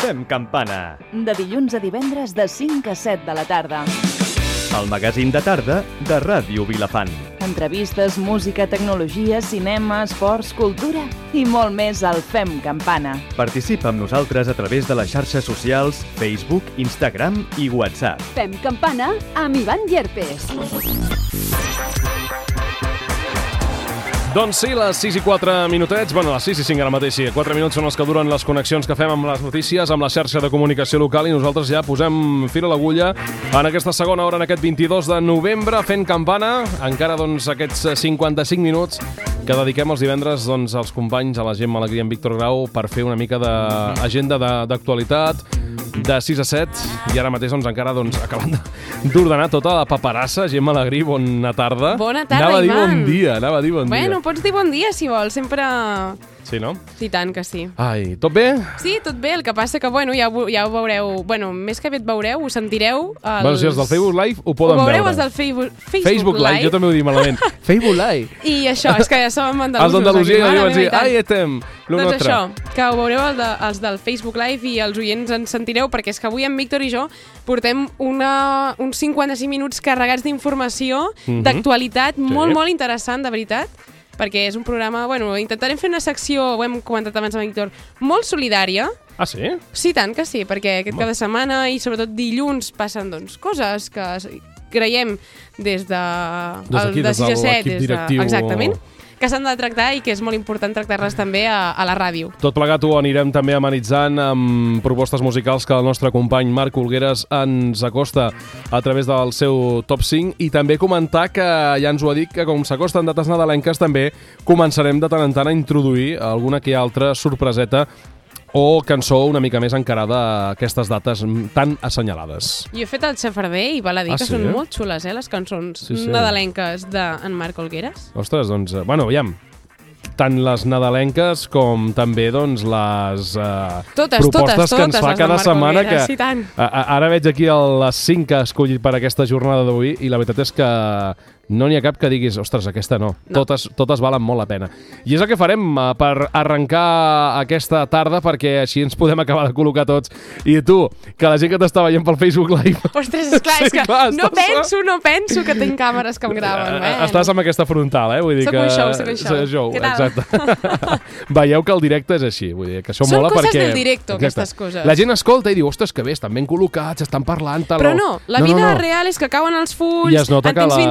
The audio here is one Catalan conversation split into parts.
Fem campana. De dilluns a divendres de 5 a 7 de la tarda. El magazín de tarda de Ràdio Vilafant. Entrevistes, música, tecnologia, cinema, esports, cultura i molt més al Fem Campana. Participa amb nosaltres a través de les xarxes socials Facebook, Instagram i WhatsApp. Fem campana amb Ivan Llerpes. Doncs sí, les 6 i 4 minutets, bueno, les 6 i 5 ara mateix, sí, 4 minuts són els que duren les connexions que fem amb les notícies, amb la xarxa de comunicació local i nosaltres ja posem fil a l'agulla en aquesta segona hora, en aquest 22 de novembre, fent campana, encara doncs aquests 55 minuts que dediquem els divendres doncs, als companys, a la Gemma Alegria i en Víctor Grau per fer una mica d'agenda d'actualitat, de 6 a 7 i ara mateix doncs, encara doncs, acabant d'ordenar tota la paperassa. Gemma Alegrí, bona tarda. Bona tarda, anava a dir Ivan. bon dia, anava a dir bon Bueno, dia. pots dir bon dia si vols, sempre... Sí, no? I tant que sí. Ai, tot bé? Sí, tot bé, el que passa que, bueno, ja, ja ho veureu... Bueno, més que bé et veureu, ho sentireu... Els... Bueno, si els del Facebook Live ho poden ho veureu veure. els del Facebook, Facebook, Facebook Live, jo també ho dic malament. Facebook Live. I això, és que ja som andalusos. Els d'Andalusia ja diuen tant. ai, estem, lo doncs nostre. això, que ho veureu el de, els del Facebook Live i els oients ens sentireu, perquè és que avui en Víctor i jo portem una, uns 55 minuts carregats d'informació, Mhm. d'actualitat, molt, Sí. molt interessant, de veritat, perquè és un programa, bueno, intentarem fer una secció, ho hem comentat abans amb en Víctor, molt solidària, Ah, sí? Sí, tant que sí, perquè aquest Home. cada setmana i sobretot dilluns passen doncs, coses que creiem des de, Des d'aquí, de des 6 a de 7, l'equip directiu. exactament, que s'han de tractar i que és molt important tractar-les també a, a la ràdio. Tot plegat ho anirem també amenitzant amb propostes musicals que el nostre company Marc Olgueres ens acosta a través del seu top 5 i també comentar que ja ens ho ha dit que com s'acosten dates nadalenques també començarem de tant en tant a introduir alguna que altra sorpreseta o cançó una mica més encarada a aquestes dates tan assenyalades. Jo he fet el xafarder i val a dir Ah, que sí? són molt xules, eh, les cançons Sí, sí. nadalenques d'en Marc Olgueres. Ostres, doncs, eh, bueno, aviam, tant les nadalenques com també doncs, les uh, Totes, propostes totes, que ens totes fa cada setmana. Olgueres, que i tant. a, a, Ara veig aquí el, les 5 que ha escollit per aquesta jornada d'avui i la veritat és que no n'hi ha cap que diguis, ostres, aquesta no. No. Totes, totes valen molt la pena. I és el que farem uh, per arrencar aquesta tarda perquè així ens podem acabar de col·locar tots. I tu, que la gent que t'està veient pel Facebook Live Ostres, és clar, és que clar, no estàs- penso, no penso que tinc càmeres que em graven. Eh, Bueno. Estàs amb aquesta frontal, eh? Vull dir Soc que... un show, soc un show. Soc show, exacte. Veieu que el directe és així, vull dir que això Són mola coses perquè... del directo, aquestes coses. La gent escolta i diu, ostres, que bé, estan ben col·locats, estan parlant... Tal, Però no, la vida real és que cauen els fulls, I es nota en tens les...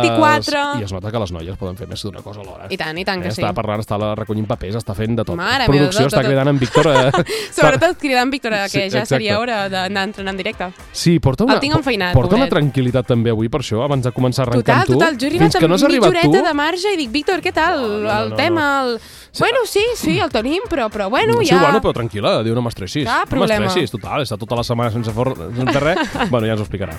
24... I es nota que les noies poden fer més d'una cosa alhora. I tant, i tant que eh? sí. Està parlant, està recollint papers, està fent de tot. Mare meva, Producció tot, està tot, tot. cridant en Víctor... Eh? Sobretot cridant Víctor, que Sí, ja exacte. seria hora d'anar entrenant en directe. Sí, porta una, El tinc enfeinat, porta una pobret. tranquil·litat també avui per això, abans de començar a arrencar Total, tu. total, jo he arribat que no amb mitja tu... horeta de marge i dic, Víctor, què tal? No, no, el no, tema, el... Bueno, sí, sí, el tenim, però, però bueno, sí, ja... bueno, però tranquil·la, diu, no m'estressis. Cap no problema. m'estressis, total, està tota la setmana sense, for... sense res. bueno, ja ens ho explicarà.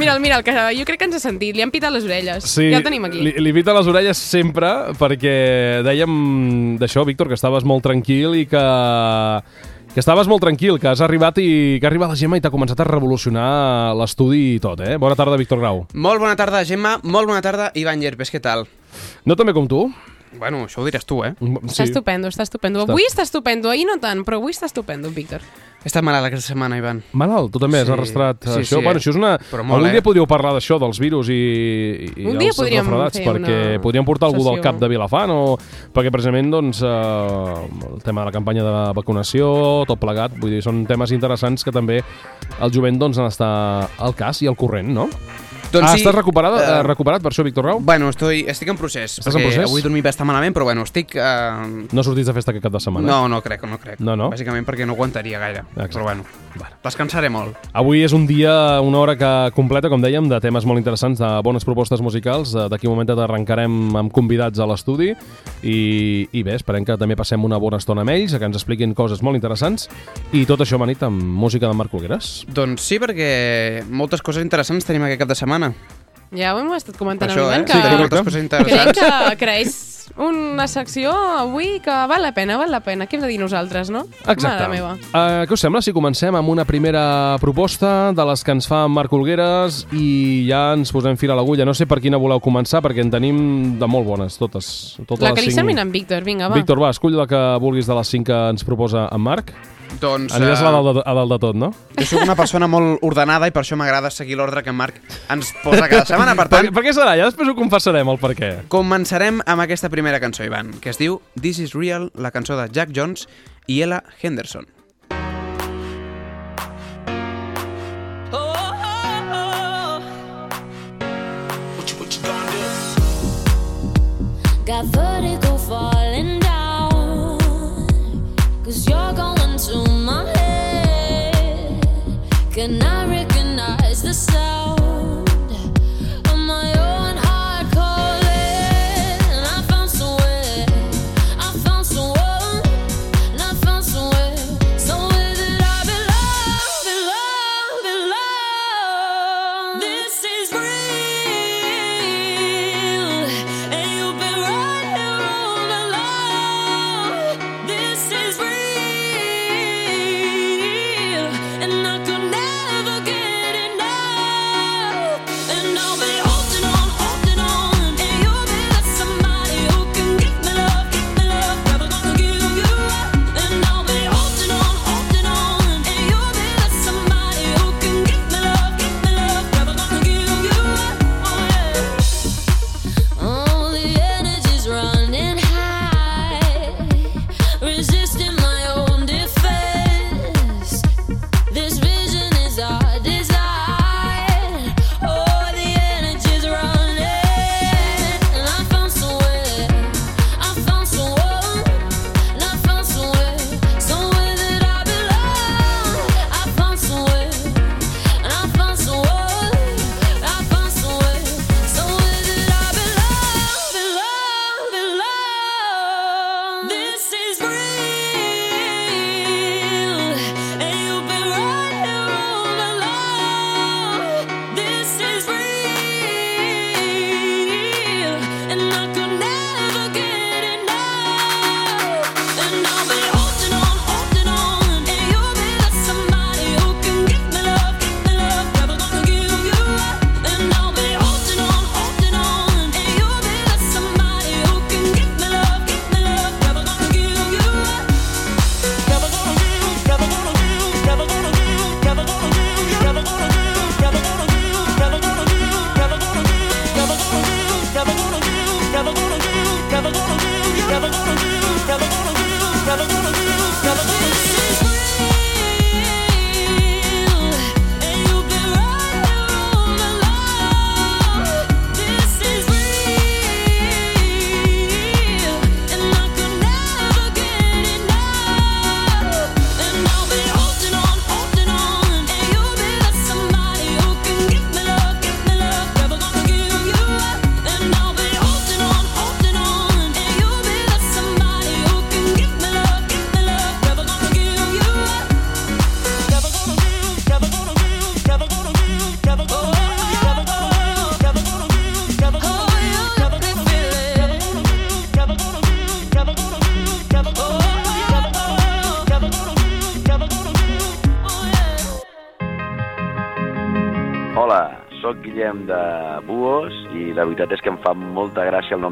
Mira'l, mira'l, que jo crec que ens ha sentit, li han pitat les orelles. Sí, Ja el tenim aquí. Li, li pita les orelles sempre perquè dèiem d'això, Víctor, que estaves molt tranquil i que que estaves molt tranquil, que has arribat i que ha arribat la Gemma i t'ha començat a revolucionar l'estudi i tot, eh? Bona tarda, Víctor Grau. Molt bona tarda, Gemma. Molt bona tarda, Ivan Llerpes. Què tal? No també com tu? Bueno, això ho diràs tu, eh? Està estupendo, està estupendo. Està- Avui està estupendo, ahir no tant, però avui està estupendo, Víctor. He estat malalt aquesta setmana, Ivan. Malalt, tu també has Sí, arrastrat sí, això. sí, bueno, eh? això és una... Però molt, Algun eh? dia podríeu parlar d'això, dels virus i, i Un dia els podríem refredats, fer perquè una podríem portar algú del cap de Vilafant o perquè precisament doncs, eh, el tema de la campanya de vacunació, tot plegat, vull dir, són temes interessants que també el jovent doncs, està al cas i al corrent, no? Doncs ah, sí, estàs recuperat, eh, uh, recuperat per això, Víctor Grau? Bueno, estoy, estic en procés. Estàs en procés? Avui he dormit bastant malament, però bueno, estic... Uh... No sortits de festa aquest cap de setmana? No, no crec, no crec. No, no? Bàsicament perquè no aguantaria gaire. Exacte. Però bueno, Bueno. descansaré molt. Avui és un dia, una hora que completa, com dèiem, de temes molt interessants, de bones propostes musicals. Eh, D'aquí un momentet arrencarem amb convidats a l'estudi i, i bé, esperem que també passem una bona estona amb ells, que ens expliquin coses molt interessants i tot això amanit amb música de Marc Olgueras. Doncs sí, perquè moltes coses interessants tenim aquest cap de setmana. Ja ho hem estat comentant Això, amb eh? Sí, que, tenim moltes coses crec interessants. que creés una secció avui que val la pena, val la pena. Què hem de dir nosaltres, no? Mare meva. Uh, què us sembla si comencem amb una primera proposta de les que ens fa Marc Olgueres i ja ens posem fil a l'agulla. No sé per quina voleu començar, perquè en tenim de molt bones, totes. totes La les que li cinc. en Víctor, vinga, va. Víctor, va, escull la que vulguis de les cinc que ens proposa en Marc. Doncs, Aniràs a eh, dalt, de, a dalt de tot, no? Jo sóc una persona molt ordenada i per això m'agrada seguir l'ordre que en Marc ens posa cada setmana. Per, tant, per, per què serà? Ja després ho confessarem, el per què. Començarem amb aquesta primera cançó, Ivan, que es diu This is Real, la cançó de Jack Jones i Ella Henderson.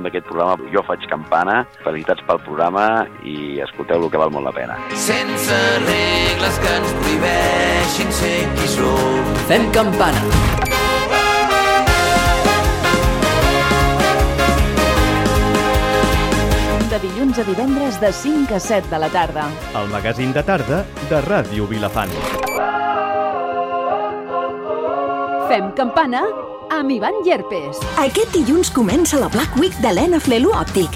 Nom d'aquest programa. Jo faig campana, felicitats pel programa i escolteu-lo que val molt la pena. Sense regles que ens prohibeixin ser qui som. Fem campana. De dilluns a divendres de 5 a 7 de la tarda. El magazín de tarda de Ràdio Vilafant. Fem campana amb Ivan Llerpes. Aquest dilluns comença la Black Week de l'Ena Flelu Òptic.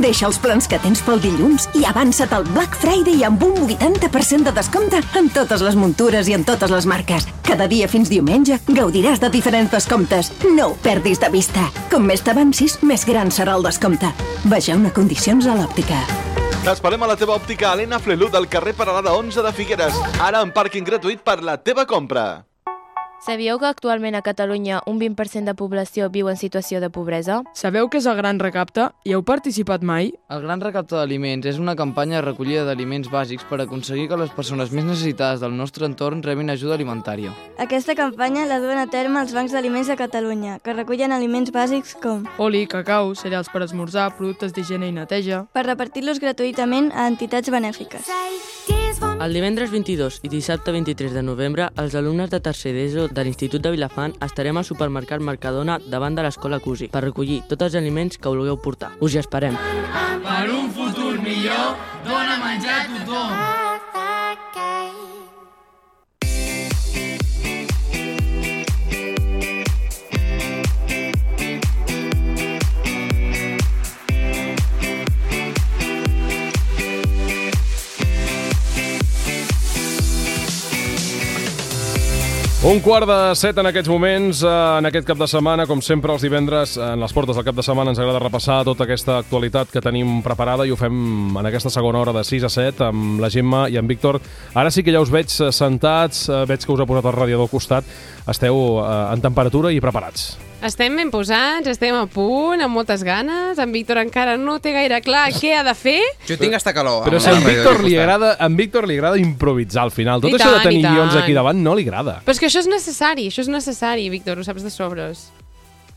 Deixa els plans que tens pel dilluns i avança't al Black Friday amb un 80% de descompte en totes les muntures i en totes les marques. Cada dia fins diumenge gaudiràs de diferents descomptes. No ho perdis de vista. Com més t'avancis, més gran serà el descompte. Vegeu-ne condicions a l'òptica. T'esperem a la teva òptica Helena Flelú del carrer Paralada 11 de Figueres. Ara amb pàrquing gratuït per la teva compra. Sabíeu que actualment a Catalunya un 20% de població viu en situació de pobresa? Sabeu què és el Gran Recapte? Hi heu participat mai? El Gran Recapte d'Aliments és una campanya de recollida d'aliments bàsics per aconseguir que les persones més necessitades del nostre entorn rebin ajuda alimentària. Aquesta campanya la duen a terme els bancs d'aliments de Catalunya, que recullen aliments bàsics com Oli, cacau, cereals per esmorzar, productes d'higiene i neteja... per repartir-los gratuïtament a entitats benèfiques. For El divendres 22 i dissabte 23 de novembre, els alumnes de tercer d'ESO de l'Institut de Vilafant estarem al supermercat Mercadona davant de l'escola Cusi per recollir tots els aliments que vulgueu portar. Us hi esperem. Per un futur millor, dona Un quart de set en aquests moments, eh, en aquest cap de setmana, com sempre els divendres, en les portes del cap de setmana ens agrada repassar tota aquesta actualitat que tenim preparada i ho fem en aquesta segona hora de 6 a 7 amb la Gemma i en Víctor. Ara sí que ja us veig eh, sentats, eh, veig que us ha posat el radiador al costat, esteu en temperatura i preparats. Estem ben posats, estem a punt, amb moltes ganes. En Víctor encara no té gaire clar què ha de fer. Jo tinc hasta calor. Però si a en Víctor li agrada, a en Víctor li agrada improvisar al final. Tot I això de tant, tenir i guions aquí davant no li agrada. Però és que això és necessari, això és necessari, Víctor, ho saps de sobres.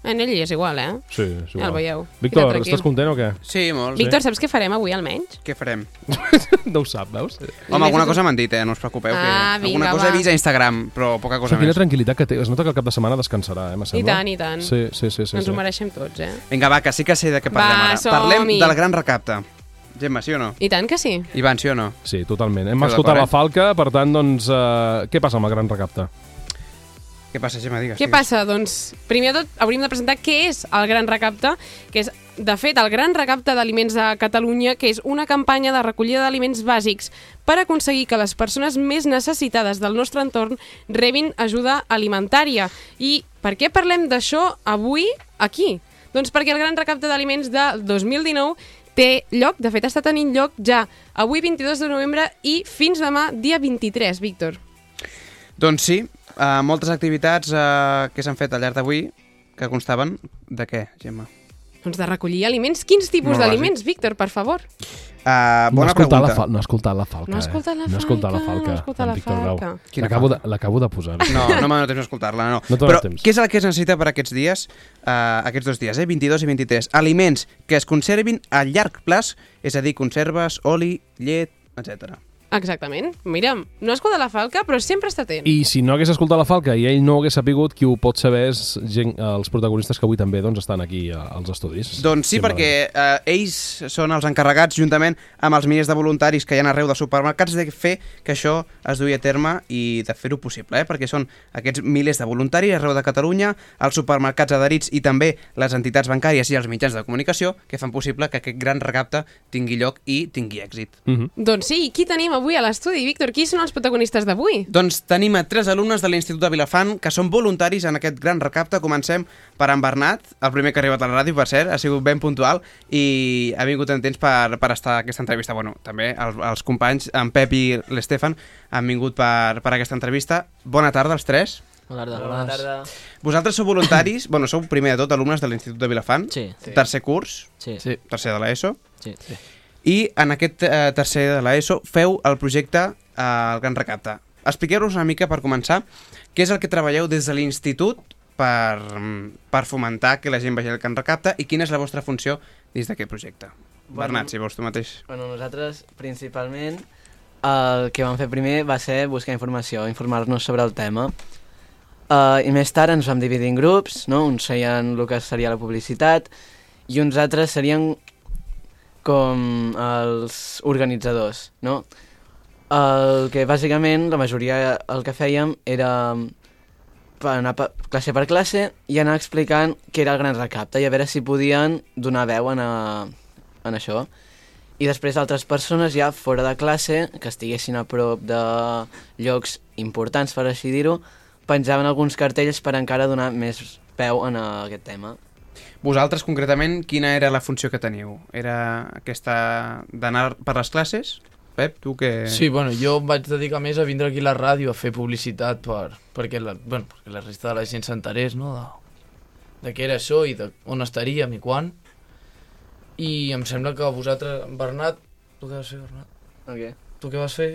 En ell és igual, eh? Sí, és Ja igual. el veieu. Víctor, estàs content o què? Sí, molt. Víctor, saps què farem avui almenys? Què farem? no ho sap, veus? Home, alguna cosa m'han dit, eh? No us preocupeu. Ah, que... vinga, alguna cosa va. he vist a Instagram, però poca cosa Però quina més. tranquil·litat que té. Es nota que el cap de setmana descansarà, eh, I tant, i tant. Sí, sí, sí. sí, Ens sí. ho mereixem tots, eh? Vinga, va, que sí que sé de què parlem Va, ara. Parlem del gran recapte. Gemma, sí o no? I tant que sí. Ivan, sí o no? Sí, totalment. Hem escoltat la d'acord, falca, per tant, doncs, eh, què passa amb el gran recapte? Què passa, Gemma? Digues. Què passa? Doncs, primer de tot, hauríem de presentar què és el Gran Recapte, que és, de fet, el Gran Recapte d'Aliments de Catalunya, que és una campanya de recollida d'aliments bàsics per aconseguir que les persones més necessitades del nostre entorn rebin ajuda alimentària. I per què parlem d'això avui aquí? Doncs perquè el Gran Recapte d'Aliments del 2019 té lloc, de fet està tenint lloc ja avui 22 de novembre i fins demà dia 23, Víctor. Doncs sí, uh, moltes activitats uh, que s'han fet al llarg d'avui que constaven de què, Gemma? Doncs de recollir aliments. Quins tipus d'aliments, Víctor, per favor? Uh, no, bona la pregunta. fal no ha escoltat la falca. No ha escoltat la eh? No ha escoltat la falca, falca. no ha escoltat la falca. L'acabo de, falca? l'acabo de posar. No, no m'ha donat temps d'escoltar-la, no. No Però temps. què és el que es necessita per aquests dies, uh, aquests dos dies, eh? 22 i 23? Aliments que es conservin a llarg plaç, és a dir, conserves, oli, llet, etc. Exactament. Mira, no ha escoltat la falca, però sempre està atent. I si no hagués escoltat la falca i ell no hagués sapigut, qui ho pot saber és gent, els protagonistes que avui també doncs, estan aquí eh, als estudis. Doncs sí, perquè eh, ells són els encarregats, juntament amb els milers de voluntaris que hi ha arreu de supermercats, de fer que això es duia a terme i de fer-ho possible, eh? perquè són aquests milers de voluntaris arreu de Catalunya, els supermercats adherits i també les entitats bancàries i els mitjans de comunicació que fan possible que aquest gran recapte tingui lloc i tingui èxit. Mm -hmm. Doncs sí, i qui tenim avui a l'estudi, Víctor? Qui són els protagonistes d'avui? Doncs tenim a tres alumnes de l'Institut de Vilafant que són voluntaris en aquest gran recapte. Comencem per en Bernat, el primer que ha arribat a la ràdio, per cert, ha sigut ben puntual i ha vingut en temps per, per estar a aquesta entrevista. Bueno, també els, els companys, en Pep i l'Estefan, han vingut per, per aquesta entrevista. Bona tarda als tres. Bona tarda. Bona tarda. Vosaltres sou voluntaris, bueno, sou primer de tot alumnes de l'Institut de Vilafant, Sí. Tercer curs, Sí. Sí. tercer de l'ESO, Sí. sí. I en aquest eh, tercer de l'ESO feu el projecte eh, El Gran Recapte. Expliqueu-nos una mica, per començar, què és el que treballeu des de l'institut per, per fomentar que la gent vegi el Gran Recapte i quina és la vostra funció dins d'aquest projecte. Bueno, Bernat, si vols tu mateix. Bueno, nosaltres, principalment, el que vam fer primer va ser buscar informació, informar-nos sobre el tema. Uh, I més tard ens vam dividir en grups, no? uns feien el que seria la publicitat i uns altres serien com els organitzadors, no? El que bàsicament la majoria el que fèiem era per anar per, classe per classe i anar explicant què era el gran recapte i a veure si podien donar veu en, a, en això. I després altres persones ja fora de classe, que estiguessin a prop de llocs importants, per així dir-ho, penjaven alguns cartells per encara donar més peu en aquest tema. Vosaltres, concretament, quina era la funció que teniu? Era aquesta d'anar per les classes? Pep, tu que... Sí, bueno, jo em vaig dedicar més a vindre aquí a la ràdio a fer publicitat per, perquè, la, bueno, perquè la resta de la gent s'enterés, no?, de, de què era això i de on estaríem i quan. I em sembla que vosaltres, Bernat, tu què vas fer, Bernat? Ok. Tu què vas fer?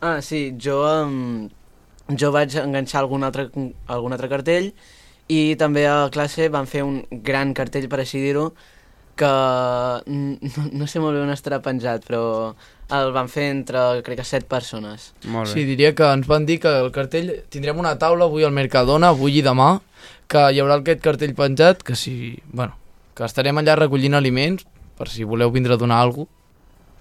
Ah, sí, jo, um, jo vaig enganxar algun altre, algun altre cartell i també a classe van fer un gran cartell, per així dir-ho, que no, no sé molt bé on estarà penjat, però el van fer entre, crec que, set persones. Molt Sí, diria que ens van dir que el cartell... Tindrem una taula avui al Mercadona, avui i demà, que hi haurà aquest cartell penjat, que si... Bueno, que estarem allà recollint aliments, per si voleu vindre a donar alguna cosa,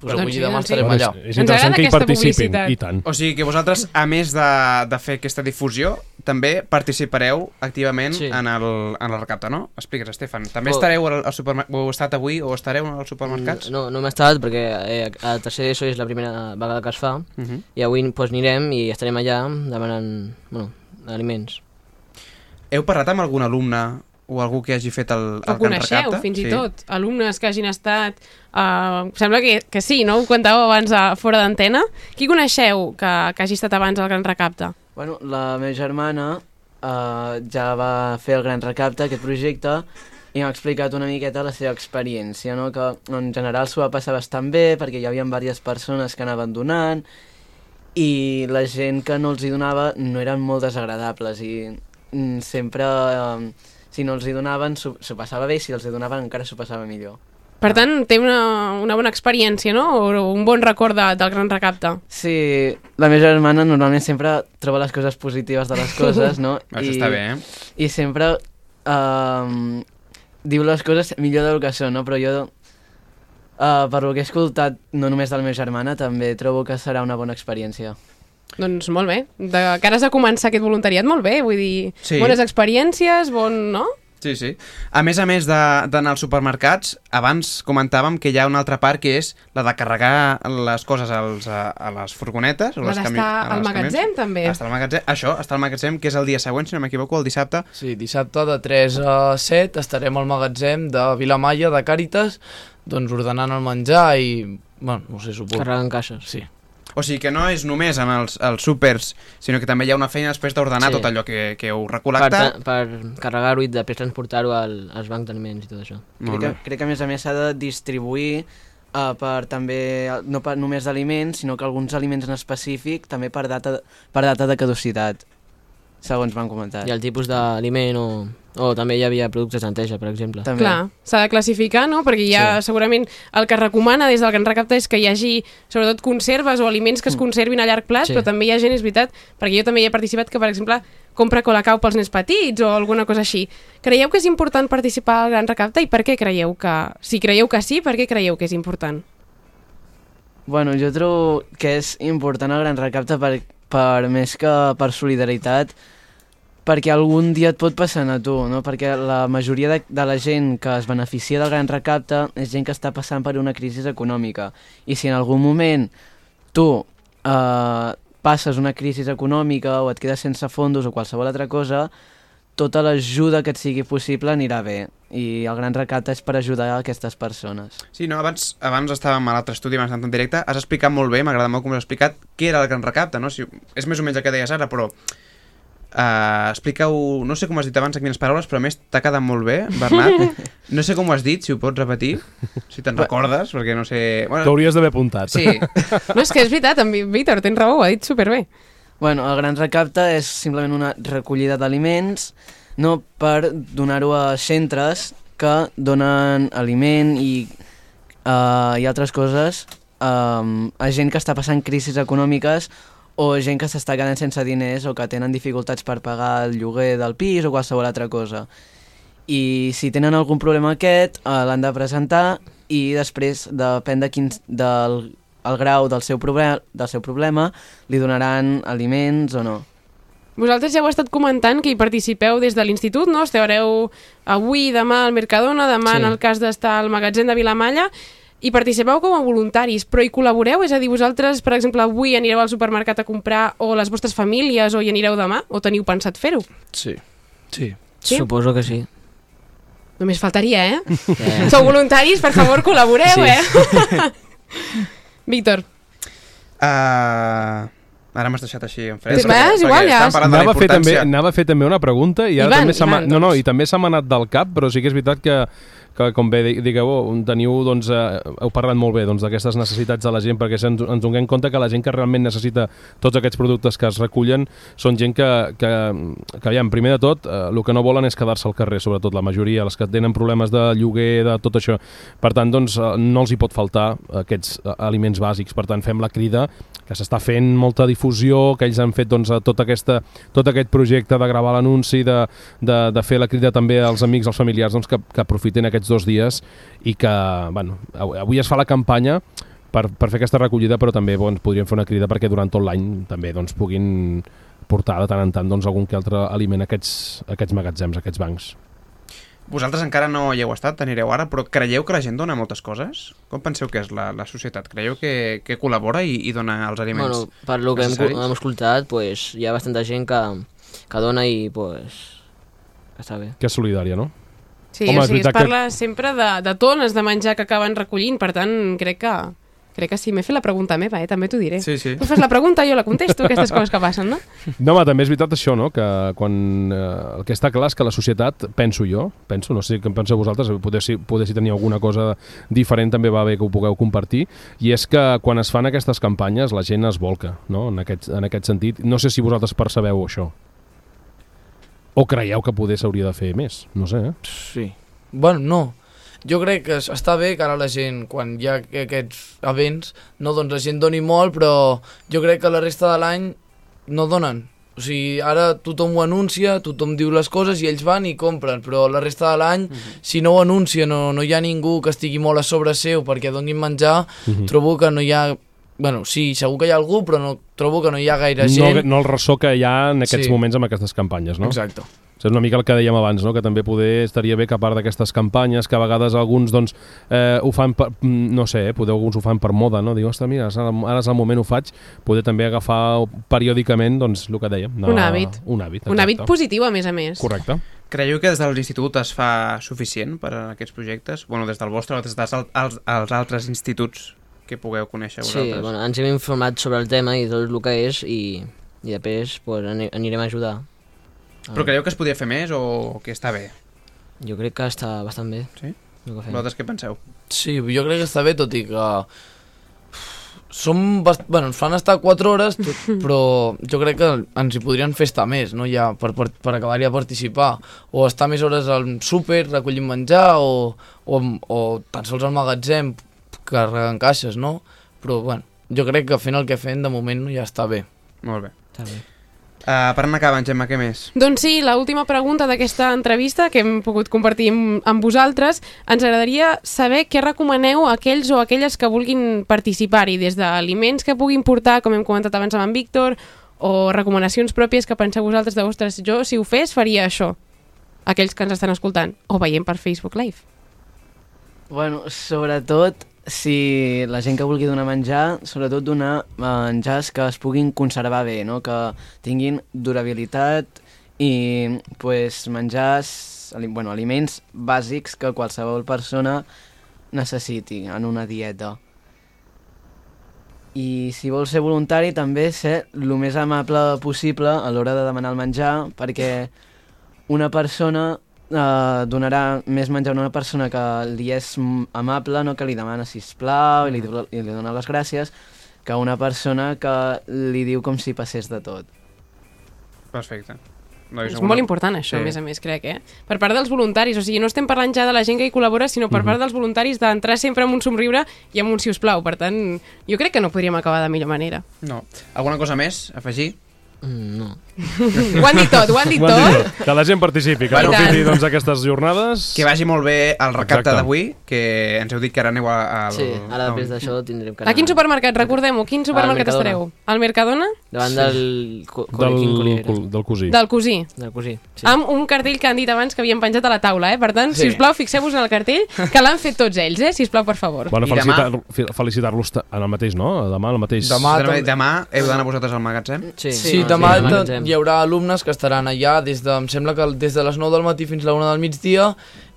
pues Doncs avui sí, i demà doncs sí. estarem allà. és- interessant que hi participin, publicitat. i tant. O sigui que vosaltres, a més de, de fer aquesta difusió, també participareu activament Sí. en, el, en el recapte, no? Expliques, Estefan. També Oh. estareu al, al supermercat, o heu estat avui, o estareu als supermercats? No, no m'he estat perquè eh, a tercer d'ESO és la primera vegada que es fa Mhm. i avui pues, anirem i estarem allà demanant bueno, aliments. Heu parlat amb algun alumne o algú que hagi fet el, el O Gran coneixeu, fins i tot, alumnes que hagin estat... Uh, sembla que, que sí, no? Ho contàveu abans a, fora d'antena. Qui coneixeu que, que hagi estat abans al Gran Recapte? Bueno, la meva germana uh, ja va fer el Gran Recapte, aquest projecte, i m'ha explicat una miqueta la seva experiència, no? que en general s'ho va passar bastant bé perquè hi havia diverses persones que anaven donant i la gent que no els hi donava no eren molt desagradables i mm, sempre, um, si no els hi donaven, s'ho passava bé i si els hi donaven encara s'ho passava millor. Per tant, té una, una bona experiència, no? O un bon record de, del Gran Recapte. Sí, la meva germana normalment sempre troba les coses positives de les coses, no? Això està bé, eh? I sempre um, diu les coses millor del que són, no? Però jo, uh, per lo que he escoltat, no només de la meva germana, també trobo que serà una bona experiència. Doncs molt bé. De cares a començar aquest voluntariat, molt bé. Vull dir, Sí. bones experiències, bon... no? Sí, sí. A més a més de- d'anar als supermercats, abans comentàvem que hi ha una altra part que és la de carregar les coses als, a, a les furgonetes. o La d'estar al magatzem, camions. també. Estar al magatzem, això, estar al magatzem, que és el dia següent, si no m'equivoco, el dissabte. Sí, dissabte de 3 a 7 estarem al magatzem de Vilamalla, de Càritas, doncs ordenant el menjar i, bueno, no sé, suposo. Carregant caixes. Sí. O sigui que no és només en els, els súpers, sinó que també hi ha una feina després d'ordenar Sí. tot allò que, que heu Per, recol·lectat. ta- per carregar-ho i després transportar-ho al, als bancs d'aliments i tot això. Crec que, crec que a més a més s'ha de distribuir uh, per també, no per només d'aliments, sinó que alguns aliments en específic també per data, per data de caducitat, segons m'han comentat. I el tipus d'aliment o, o també hi havia productes de neteja, per exemple. Clar, s'ha de classificar, no? Perquè hi ha sí. segurament el que es recomana des del Gran Recapte és que hi hagi sobretot conserves o aliments que es conservin a llarg plaç, Sí. però també hi ha gent, és veritat, perquè jo també hi he participat que, per exemple, compra colacau pels nens petits o alguna cosa així. Creieu que és important participar al Gran Recapte i per què creieu que... Si creieu que sí, per què creieu que és important? Bueno, jo trobo que és important el Gran Recapte per, per més que per solidaritat, perquè algun dia et pot passar a tu, no? Perquè la majoria de, de la gent que es beneficia del Gran Recapte és gent que està passant per una crisi econòmica. I si en algun moment tu eh, passes una crisi econòmica o et quedes sense fondos o qualsevol altra cosa, tota l'ajuda que et sigui possible anirà bé. I el Gran Recapte és per ajudar a aquestes persones. Sí, no, abans, abans estàvem a l'altre estudi, abans en directe, has explicat molt bé, m'agrada molt com has explicat què era el Gran Recapte, no? Si, és més o menys el que deies ara, però uh, explica-ho, no sé com has dit abans en quines paraules, però a més t'ha quedat molt bé, Bernat. No sé com ho has dit, si ho pots repetir, si te'n recordes, perquè no sé... T'hauries d'haver apuntat. Sí. No, és que és veritat, en Víctor, tens raó, ho ha dit superbé. Bueno, el Gran Recapte és simplement una recollida d'aliments no per donar-ho a centres que donen aliment i, uh, i altres coses um, a gent que està passant crisis econòmiques o gent que s'està quedant sense diners o que tenen dificultats per pagar el lloguer del pis o qualsevol altra cosa. I si tenen algun problema aquest, uh, l'han de presentar i després, depèn de quin, del el grau del seu, proble del seu problema, li donaran aliments o no. Vosaltres ja heu estat comentant que hi participeu des de l'institut, no? Estareu avui, demà al Mercadona, demà Sí. en el cas d'estar al magatzem de Vilamalla, i participeu com a voluntaris, però hi col·laboreu? És a dir, vosaltres, per exemple, avui anireu al supermercat a comprar o les vostres famílies o hi anireu demà? O teniu pensat fer-ho? Sí. Sí. Sí? Suposo que sí. Només faltaria, eh? Eh. Sou voluntaris, per favor, col·laboreu, Sí. eh? Víctor. Uh, ara m'has deixat així en va, és igual, ja. Anava a, fer també, anava a fer també una pregunta i ara Ivan, també Ivan, no, no, i també se m'ha anat del cap, però sí que és veritat que que com bé di- digueu, oh, teniu, doncs, eh, heu parlat molt bé doncs, d'aquestes necessitats de la gent, perquè ens, ens donem compte que la gent que realment necessita tots aquests productes que es recullen són gent que, que, que aviam, primer de tot, eh, el que no volen és quedar-se al carrer, sobretot la majoria, els que tenen problemes de lloguer, de tot això. Per tant, doncs, eh, no els hi pot faltar aquests eh, aliments bàsics. Per tant, fem la crida que s'està fent molta difusió, que ells han fet doncs, tot, aquesta, tot aquest projecte de gravar l'anunci, de, de, de fer la crida també als amics, als familiars, doncs, que, que aprofitin aquests dos dies i que, bueno, avui es fa la campanya per, per fer aquesta recollida, però també doncs, podríem fer una crida perquè durant tot l'any també doncs, puguin portar de tant en tant doncs, algun que altre aliment a aquests, a aquests magatzems, a aquests bancs. Vosaltres encara no hi heu estat, anireu ara, però creieu que la gent dona moltes coses? Com penseu que és la, la societat? Creieu que, que col·labora i, i dona els aliments Bueno, per lo que hem, hem escoltat, pues, hi ha bastanta gent que, que dona i pues, està bé. Que és solidària, no? Sí, Home, o és sigui, es veritat que- parla sempre de, de tones de menjar que acaben recollint, per tant, crec que, crec que sí, m'he fet la pregunta meva, eh? també t'ho diré. Sí, sí. Tu fas la pregunta, jo la contesto, aquestes coses que passen, no? No, home, també és veritat això, no? que quan eh, el que està clar és que la societat, penso jo, penso, no sé què en penseu vosaltres, poder si, poder si teniu alguna cosa diferent també va bé que ho pugueu compartir, i és que quan es fan aquestes campanyes la gent es volca, no? en, aquest, en aquest sentit. No sé si vosaltres percebeu això. O creieu que poder s'hauria de fer més, no sé, eh? Sí. Bueno, no. Jo crec que es- està bé que ara la gent, quan hi ha aquests events, no, doncs la gent doni molt, però jo crec que la resta de l'any no donen. O sigui, ara tothom ho anuncia, tothom diu les coses i ells van i compren, però la resta de l'any, si no ho anuncia, no, no hi ha ningú que estigui molt a sobre seu perquè donin menjar, Mhm. trobo que no hi ha... Bueno, sí, segur que hi ha algú, però no, trobo que no hi ha gaire No, gent. no el ressò que hi ha en aquests Sí. moments amb aquestes campanyes, no? Exacte. És una mica el que dèiem abans, no? que també poder estaria bé que a part d'aquestes campanyes, que a vegades alguns doncs, eh, ho fan per, no sé, eh, poder alguns ho fan per moda, no? Diu, ostres, mira, ara, és el moment, ho faig, poder també agafar periòdicament, doncs, el que dèiem. anar- Un hàbit. Un hàbit, Un hàbit exacte. positiu, a més a més. Correcte. Creieu que des de l'institut es fa suficient per a aquests projectes? Bueno, des del vostre o des dels al- als, als altres instituts que pugueu conèixer Sí, vosaltres? bueno, ens hem informat sobre el tema i tot el que és i, i després pues, ani- anirem a ajudar. Però creieu que es podria fer més o que està bé? Jo crec que està bastant bé. Sí? Vosaltres què penseu? Sí, jo crec que està bé, tot i que... Som bast... bueno, ens fan estar 4 hores, tot, però jo crec que ens hi podrien fer estar més, no? Ja, per, per, per acabar-hi a participar. O estar més hores al súper, recollint menjar, o, o, o tan sols al magatzem, carregant caixes, no? Però, bueno, jo crec que fent el que fem, de moment, ja està bé. Molt bé. Està bé. Uh, per anar acabant, Gemma, què més? Doncs sí, la última pregunta d'aquesta entrevista que hem pogut compartir amb, amb vosaltres, ens agradaria saber què recomaneu a aquells o aquelles que vulguin participar-hi, des d'aliments que puguin portar, com hem comentat abans amb en Víctor, o recomanacions pròpies que penseu vosaltres de, ostres, jo si ho fes faria això, aquells que ens estan escoltant o veient per Facebook Live. Bueno, sobretot, si la gent que vulgui donar menjar, sobretot donar menjars que es puguin conservar bé, no? que tinguin durabilitat i pues, menjars, bueno, aliments bàsics que qualsevol persona necessiti en una dieta. I si vols ser voluntari, també ser el més amable possible a l'hora de demanar el menjar, perquè una persona eh, donarà més menjar a una persona que li és mm, amable, no? que li demana sisplau i li, diu- i li dona les gràcies, que una persona que li diu com si passés de tot. Perfecte. És molt important això, a més a més, crec, eh? Per part dels voluntaris, o sigui, no estem parlant ja de la gent que hi col·labora, sinó per Mhm. part dels voluntaris d'entrar sempre amb un somriure i amb un siusplau. Per tant, jo crec que no podríem acabar de millor manera. No. Alguna cosa més? Afegir? Mm, no. Ho han dit tot, ho han dit Ho han dit tot. tot. Que la gent participi, que aprofiti doncs, aquestes jornades. Que vagi molt bé el recapte d'avui, que ens heu dit que ara aneu a... Al... Sí, ara després d'això tindrem que A quin supermercat? Recordem-ho, quin supermercat estareu? Al Mercadona? Davant Sí. del... Co Del, col- del cosí. Del cosí. Del cosí, sí. Amb un cartell que han dit abans que havien penjat a la taula, eh? Per tant, Sí. si us plau, fixeu-vos en el cartell, que l'han fet tots ells, eh? Si us plau, per favor. Bueno, I demà- felicitar- fe- felicitar-los ta- en el mateix, no? Demà, el mateix. Demà, demà, demà heu d'anar vosaltres al magatzem? Sí, sí demà sí, hi haurà alumnes que estaran allà des de, em sembla que des de les 9 del matí fins a la 1 del migdia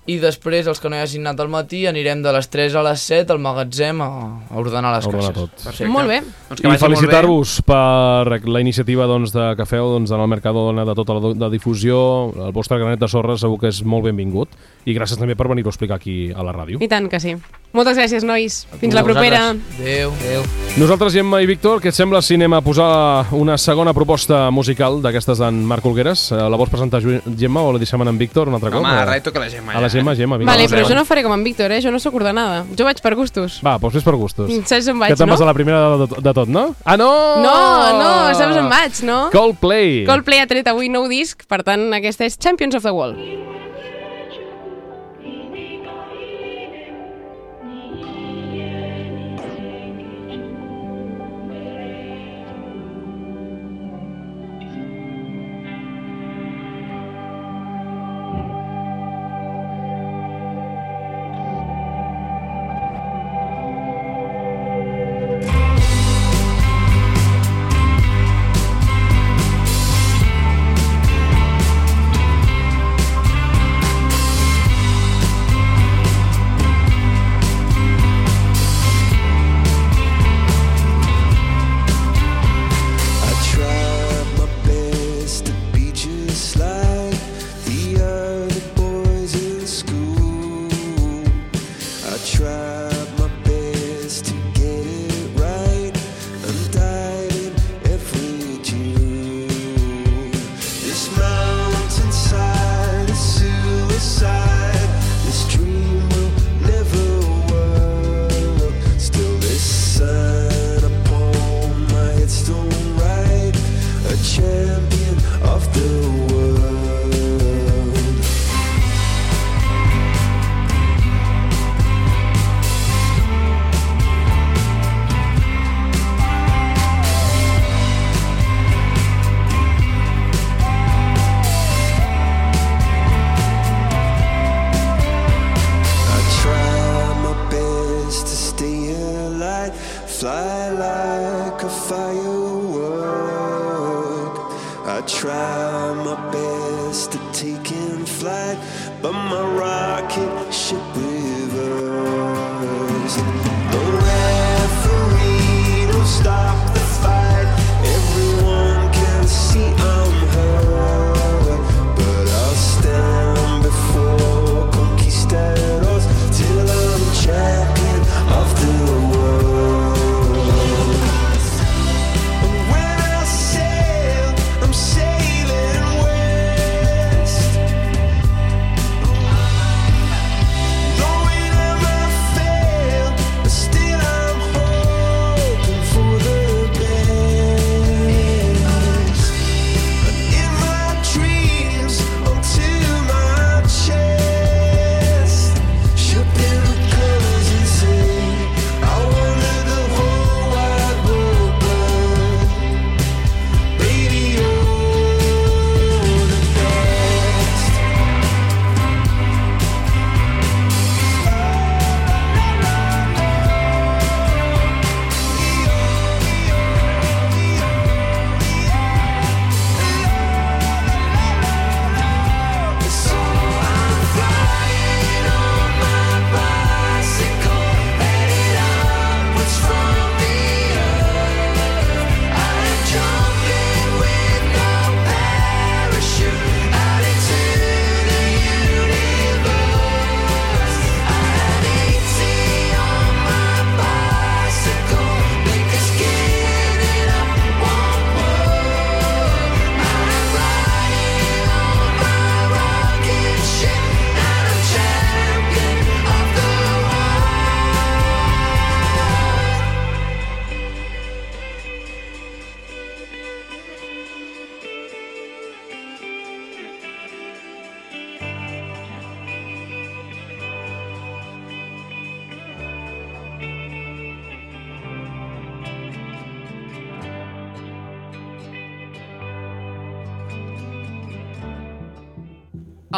i després els que no hi hagin anat al matí anirem de les 3 a les 7 al magatzem a, a ordenar les A ordenar caixes. tot. Perfecte. Molt bé. Doncs que I felicitar-vos per la iniciativa doncs, de que feu doncs, en el Mercadona de tota la de difusió. El vostre granet de sorra segur que és molt benvingut. I gràcies també per venir-ho a explicar aquí a la ràdio. I tant que sí. Moltes gràcies, nois. Fins la propera. Adéu. Adéu. Nosaltres, Gemma i Víctor, què et sembla si anem a posar una segona proposta musical d'aquestes d'en Marc Olgueres? Eh, La vols presentar, Gemma, o la deixem en Víctor un altre Home, cop? o- ara hi toca la Gemma, A la ja. Gemma, Gemma, vinga. Vale, va, però jo no faré com en Víctor, eh? Jo no sóc ordenada. Jo vaig per gustos. Va, doncs fes per gustos. Saps on vaig, que te'n no? vas a la primera de, de, de tot, no? Ah, no! No, no, saps on vaig, no? Coldplay. Coldplay ha tret avui nou disc, per tant, aquesta és Champions of the World.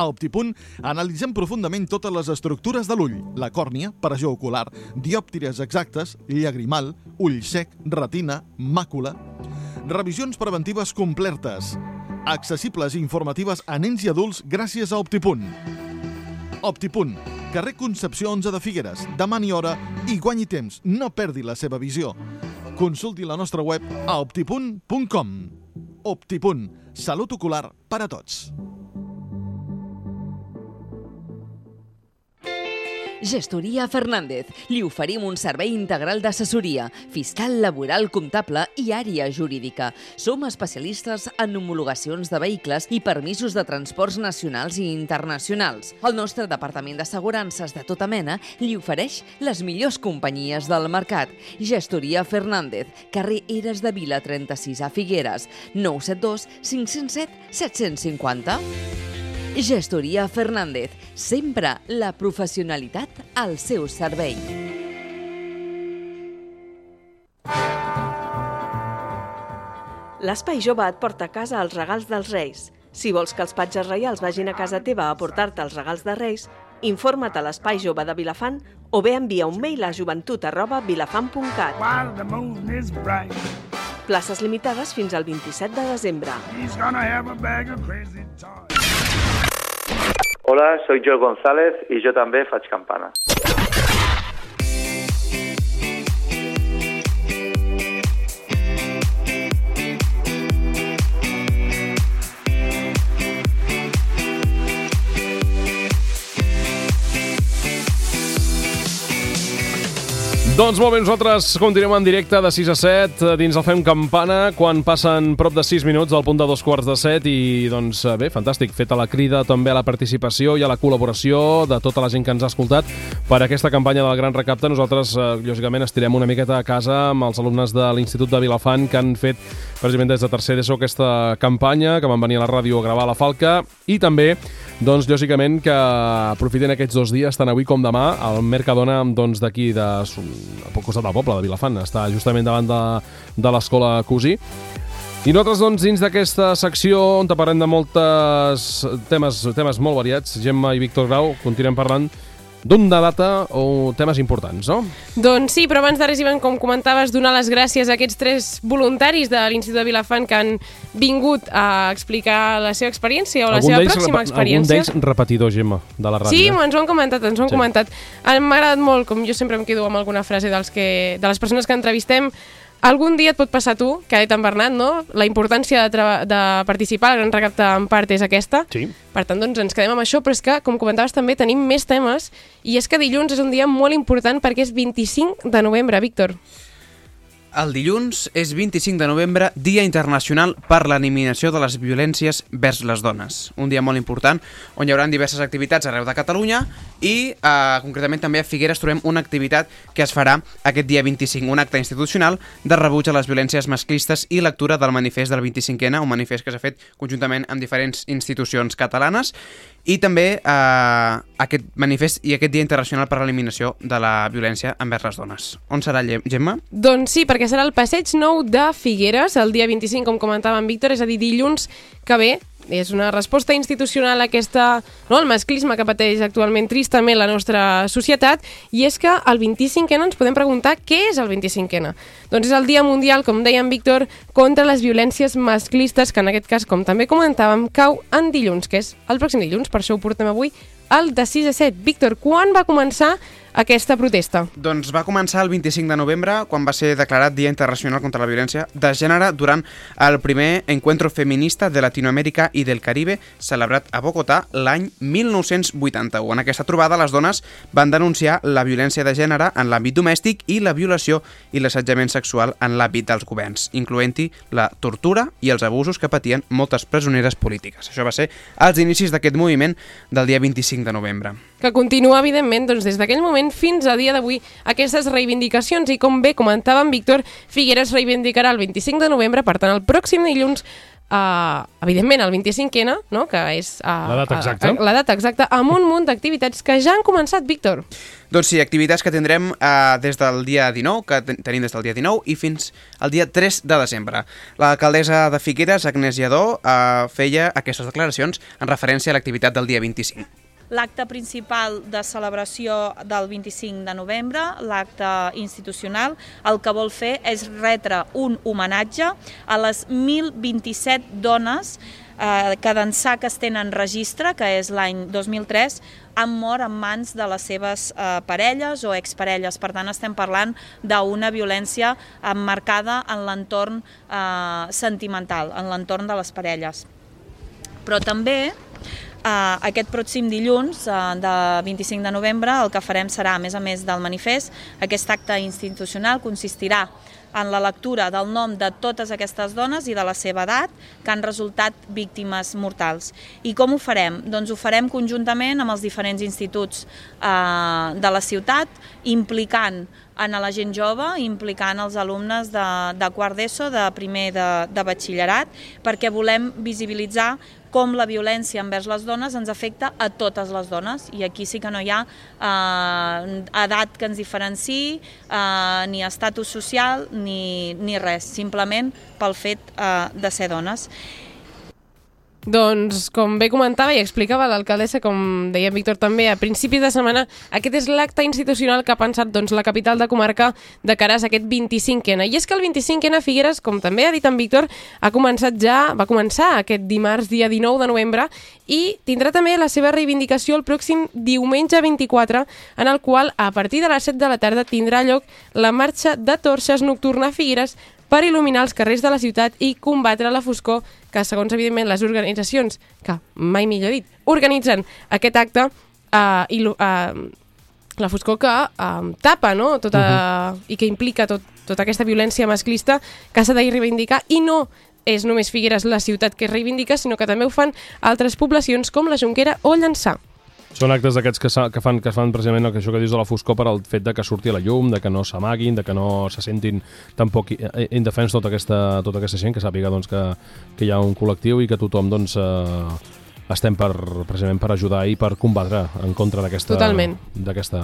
A Optipunt analitzem profundament totes les estructures de l'ull, la còrnia, pressió ocular, diòptries exactes, llagrimal, ull sec, retina, màcula... Revisions preventives completes, accessibles i informatives a nens i adults gràcies a Optipunt. Optipunt, carrer Concepció 11 de Figueres. Demani hora i guanyi temps. No perdi la seva visió. Consulti la nostra web a optipunt.com. Optipunt, salut ocular per a tots. Gestoria Fernández. Li oferim un servei integral d'assessoria, fiscal, laboral, comptable i àrea jurídica. Som especialistes en homologacions de vehicles i permisos de transports nacionals i internacionals. El nostre departament d'assegurances de tota mena li ofereix les millors companyies del mercat. Gestoria Fernández, carrer Eres de Vila 36 a Figueres, 972 507 750. Gestoria Fernández, sempre la professionalitat al seu servei. L'Espai Jove et porta a casa els regals dels Reis. Si vols que els patges reials vagin a casa teva a portar-te els regals de Reis, informa't a l'Espai Jove de Vilafant o bé envia un mail a joventut arroba vilafant.cat. Places limitades fins al 27 de desembre. Hola, soy Joel González y yo també faig campana. Doncs molt bé, nosaltres continuem en directe de 6 a 7 eh, dins el Fem Campana quan passen prop de 6 minuts del punt de dos quarts de 7 i doncs eh, bé, fantàstic, feta la crida també a la participació i a la col·laboració de tota la gent que ens ha escoltat per aquesta campanya del Gran Recapte. Nosaltres, eh, lògicament, estirem una miqueta a casa amb els alumnes de l'Institut de Vilafant que han fet precisament des de tercer d'ESO aquesta campanya, que van venir a la ràdio a gravar la Falca i també doncs, lògicament, que aprofiten aquests dos dies, tant avui com demà, al Mercadona doncs, d'aquí, de, a poc costat del poble, de Vilafant. Està justament davant de, de l'escola Cosí. I nosaltres, doncs, dins d'aquesta secció on parlem de moltes temes, temes molt variats, Gemma i Víctor Grau, continuem parlant d'una data o temes importants, no? Doncs sí, però abans de res, Ivan, com comentaves, donar les gràcies a aquests tres voluntaris de l'Institut de Vilafant que han vingut a explicar la seva experiència o la seva d'ells pròxima experiència. Algun d'ells repetidor, Gemma, de la ràdio. Sí, eh? ens ho han comentat, ens ho han Sí. comentat. M'ha agradat molt, com jo sempre em quedo amb alguna frase dels que, de les persones que entrevistem, algun dia et pot passar tu, que ha dit en Bernat, no? La importància de, de participar al Gran Recapte en part és aquesta. Sí. Per tant, doncs ens quedem amb això, però és que, com comentaves també, tenim més temes i és que dilluns és un dia molt important perquè és 25 de novembre, Víctor. El dilluns és 25 de novembre, Dia Internacional per l'Eliminació de les Violències vers les Dones. Un dia molt important on hi haurà diverses activitats arreu de Catalunya i eh, concretament també a Figueres trobem una activitat que es farà aquest dia 25, un acte institucional de rebuig a les violències masclistes i lectura del manifest del 25N, un manifest que s'ha fet conjuntament amb diferents institucions catalanes i també eh, aquest manifest i aquest Dia Internacional per l'Eliminació de la Violència envers les Dones. On serà, Gemma? Doncs sí, perquè serà el passeig nou de Figueres, el dia 25, com comentava en Víctor, és a dir, dilluns que ve. És una resposta institucional a aquesta, no, al masclisme que pateix actualment tristament la nostra societat, i és que el 25N ens podem preguntar què és el 25N. Doncs és el Dia Mundial, com deia en Víctor, contra les violències masclistes, que en aquest cas, com també comentàvem, cau en dilluns, que és el pròxim dilluns, per això ho portem avui, el de 6 a 7. Víctor, quan va començar aquesta protesta? Doncs va començar el 25 de novembre, quan va ser declarat Dia Internacional contra la Violència de Gènere durant el primer Encuentro Feminista de Latinoamèrica i del Caribe, celebrat a Bogotà l'any 1981. En aquesta trobada, les dones van denunciar la violència de gènere en l'àmbit domèstic i la violació i l'assetjament sexual en l'àmbit dels governs, incloent-hi la tortura i els abusos que patien moltes presoneres polítiques. Això va ser als inicis d'aquest moviment del dia 25 de novembre. Que continua, evidentment, doncs, des d'aquell moment fins a dia d'avui aquestes reivindicacions i com bé comentava en Víctor, Figueres reivindicarà el 25 de novembre, per tant el pròxim dilluns Uh, evidentment, el 25N, no? que és... Uh, La data exacta. Uh, la data exacta, amb un munt d'activitats que ja han començat, Víctor. Doncs sí, activitats que tindrem eh, des del dia 19, que ten- tenim des del dia 19, i fins al dia 3 de desembre. L'alcaldessa de Figueres, Agnès Lledó, eh, feia aquestes declaracions en referència a l'activitat del dia 25. L'acte principal de celebració del 25 de novembre, l'acte institucional, el que vol fer és retre un homenatge a les 1.027 dones eh, que d'ençà que es tenen registre, que és l'any 2003, han mort en mans de les seves eh, parelles o exparelles. Per tant, estem parlant d'una violència emmarcada en l'entorn eh, sentimental, en l'entorn de les parelles. Però també Aquest pròxim dilluns, uh, de 25 de novembre, el que farem serà, a més a més del manifest, aquest acte institucional consistirà en la lectura del nom de totes aquestes dones i de la seva edat que han resultat víctimes mortals. I com ho farem? Doncs ho farem conjuntament amb els diferents instituts eh, de la ciutat, implicant en la gent jove, implicant els alumnes de, de quart d'ESO, de primer de, de batxillerat, perquè volem visibilitzar com la violència envers les dones ens afecta a totes les dones i aquí sí que no hi ha eh, edat que ens diferenciï, eh, ni estatus social, ni, ni res, simplement pel fet eh, de ser dones. Doncs, com bé comentava i explicava l'alcaldessa, com deia Víctor també, a principis de setmana, aquest és l'acte institucional que ha pensat doncs, la capital de comarca de cares a aquest 25N. I és que el 25N a Figueres, com també ha dit en Víctor, ha començat ja, va començar aquest dimarts, dia 19 de novembre, i tindrà també la seva reivindicació el pròxim diumenge 24, en el qual, a partir de les 7 de la tarda, tindrà lloc la marxa de torxes nocturna a Figueres per il·luminar els carrers de la ciutat i combatre la foscor que, segons, evidentment, les organitzacions, que mai millor dit, organitzen aquest acte, eh, i, eh, la foscor que eh, tapa, no?, tota, uh -huh. i que implica tot, tota aquesta violència masclista que s'ha de reivindicar, i no és només Figueres la ciutat que es reivindica, sinó que també ho fan altres poblacions com la Jonquera o Llançà. Són actes d'aquests que, que, fan, que fan precisament el que això que dius de la foscor per al fet de que surti a la llum, de que no s'amaguin, de que no se sentin tampoc eh, indefens tota aquesta, tota aquesta gent, que sàpiga doncs, que, que hi ha un col·lectiu i que tothom doncs, eh, estem per, precisament per ajudar i per combatre en contra d'aquesta Totalment. d'aquesta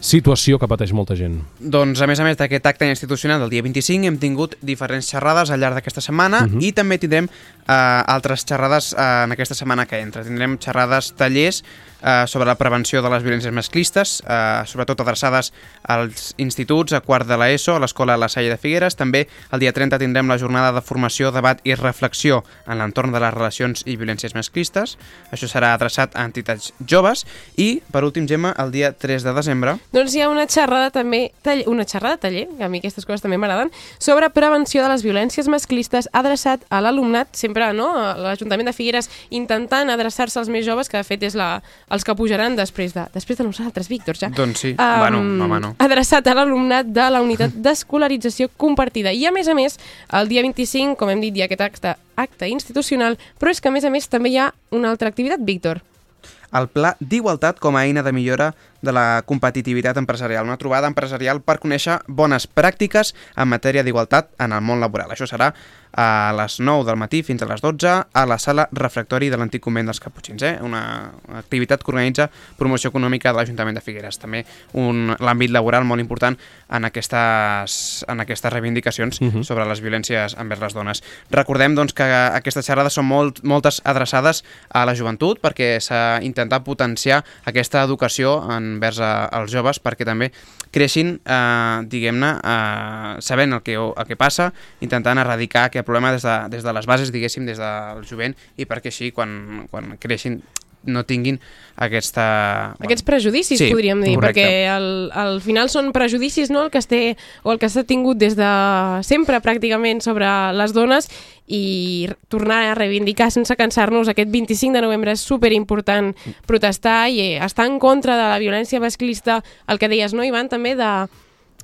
situació que pateix molta gent. Doncs, a més a més d'aquest acte institucional del dia 25, hem tingut diferents xerrades al llarg d'aquesta setmana Mhm. i també tindrem eh, altres xerrades eh, en aquesta setmana que entra. Tindrem xerrades, tallers eh, sobre la prevenció de les violències masclistes, eh, sobretot adreçades als instituts, a quart de l'ESO, a l'Escola La Salle de Figueres. També el dia 30 tindrem la jornada de formació, debat i reflexió en l'entorn de les relacions i violències masclistes. Això serà adreçat a entitats joves. I, per últim, Gemma, el dia 3 de desembre Doncs hi ha una xerrada també, taller, una xerrada taller, que a mi aquestes coses també m'agraden, sobre prevenció de les violències masclistes adreçat a l'alumnat, sempre no, a l'Ajuntament de Figueres intentant adreçar-se als més joves, que de fet és la, els que pujaran després de, després de nosaltres, Víctor, ja. Doncs sí, Am, bueno, home, no. Adreçat a l'alumnat de la unitat d'escolarització compartida. I a més a més, el dia 25, com hem dit, hi ha aquest acte, acte institucional, però és que a més a més també hi ha una altra activitat, Víctor. El Pla d'Igualtat com a eina de millora de la competitivitat empresarial, una trobada empresarial per conèixer bones pràctiques en matèria d'igualtat en el món laboral. Això serà a les 9 del matí fins a les 12 a la sala refractori de l'antic convent dels Caputxins, eh? una activitat que organitza Promoció Econòmica de l'Ajuntament de Figueres. També un l'àmbit laboral molt important en aquestes, en aquestes reivindicacions uh -huh. sobre les violències envers les dones. Recordem doncs, que aquestes xerrades són molt, moltes adreçades a la joventut perquè s'ha intentat potenciar aquesta educació envers a, als joves perquè també creixin, eh, diguem-ne, eh, sabent el que, el que passa, intentant erradicar aquest problema des de, des de les bases, diguéssim, des del jovent, i perquè així, quan, quan creixin, no tinguin aquesta... Aquests prejudicis, Sí, podríem dir, correcte. perquè al, al final són prejudicis no, el que es té o el que s'ha tingut des de sempre pràcticament sobre les dones i tornar a reivindicar sense cansar-nos aquest 25 de novembre és superimportant protestar i eh, estar en contra de la violència masclista, el que deies, no, Ivan, també de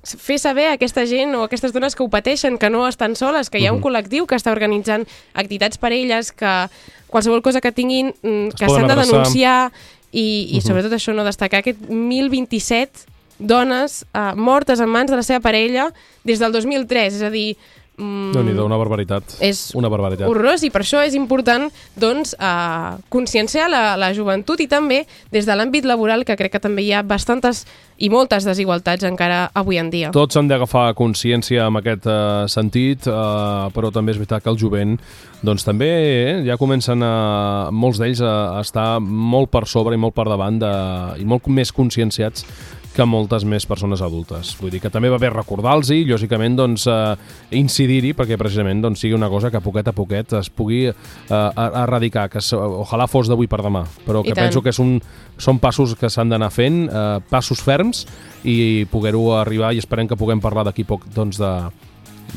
fer saber a aquesta gent o a aquestes dones que ho pateixen, que no estan soles, que hi ha un Mhm. col·lectiu que està organitzant activitats per elles, que qualsevol cosa que tinguin, mm, que s'han de denunciar i, i Mhm. sobretot això, no destacar aquest 1027 dones uh, mortes en mans de la seva parella des del 2003, és a dir... Mm, déu nhi una barbaritat. És una barbaritat. horrorós i per això és important doncs, uh, conscienciar la, la joventut i també des de l'àmbit laboral que crec que també hi ha bastantes i moltes desigualtats encara avui en dia. Tots han d'agafar consciència en aquest eh, sentit, eh, però també és veritat que el jovent doncs també eh, ja comencen a, molts d'ells a, a estar molt per sobre i molt per davant de, i molt més conscienciats que moltes més persones adultes. Vull dir que també va bé recordar-los i, lògicament, doncs, eh, incidir-hi perquè precisament doncs, sigui una cosa que poquet a poquet es pugui eh, a- erradicar, que ojalà fos d'avui per demà, però I que tant. penso que són, són passos que s'han d'anar fent, eh, passos ferms, i poder-ho arribar i esperem que puguem parlar d'aquí poc doncs, de,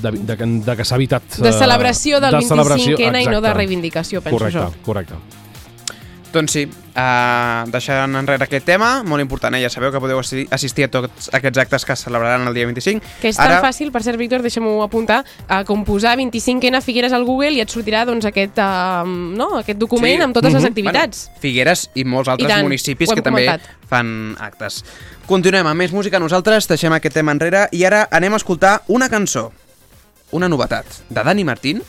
de, de, de, de que s'ha evitat... De eh, celebració del de celebració, 25N i no de reivindicació, penso correcte, jo. Correcte, Doncs sí, uh, deixant enrere aquest tema, molt important, eh? ja sabeu que podeu assi- assistir a tots aquests actes que es celebraran el dia 25. Que és tan fàcil, per cert, Víctor, deixa'm-ho apuntar, a com posar 25N Figueres al Google i et sortirà doncs, aquest, uh, no, aquest document amb totes les Mhm. activitats. Bueno, Figueres i molts altres I tant, municipis que també comentat. fan actes. Continuem amb més música nosaltres, deixem aquest tema enrere i ara anem a escoltar una cançó, una novetat, de Dani Martín,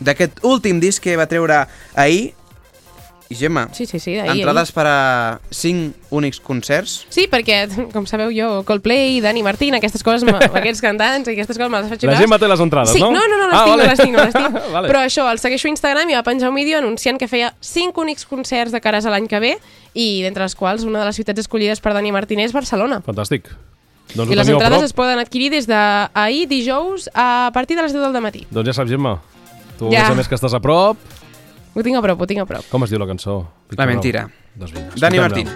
d'aquest últim disc que va treure ahir, i Gemma, sí, sí, sí, d'ahir, entrades per a 5 únics concerts. Sí, perquè, com sabeu jo, Coldplay, Dani Martín, aquestes coses, aquests cantants i aquestes coses me les faig La. Gemma té les entrades, sí, no? no? No, no, les Ah, tinc, vale. no les tinc, no les tinc. Vale. Però això, el segueixo a Instagram i va penjar un vídeo anunciant que feia 5 únics concerts de cares a l'any que ve i d'entre les quals una de les ciutats escollides per Dani Martín és Barcelona. Fantàstic. Doncs I les entrades es poden adquirir des d'ahir, dijous, a partir de les 10 del matí. Doncs ja saps, Gemma. Tu, Ja. a més que estàs a prop... Ho tinc a prop, ho tinc a prop. Com es diu la cançó? La mentira. Doncs vinga, Dani. Martín.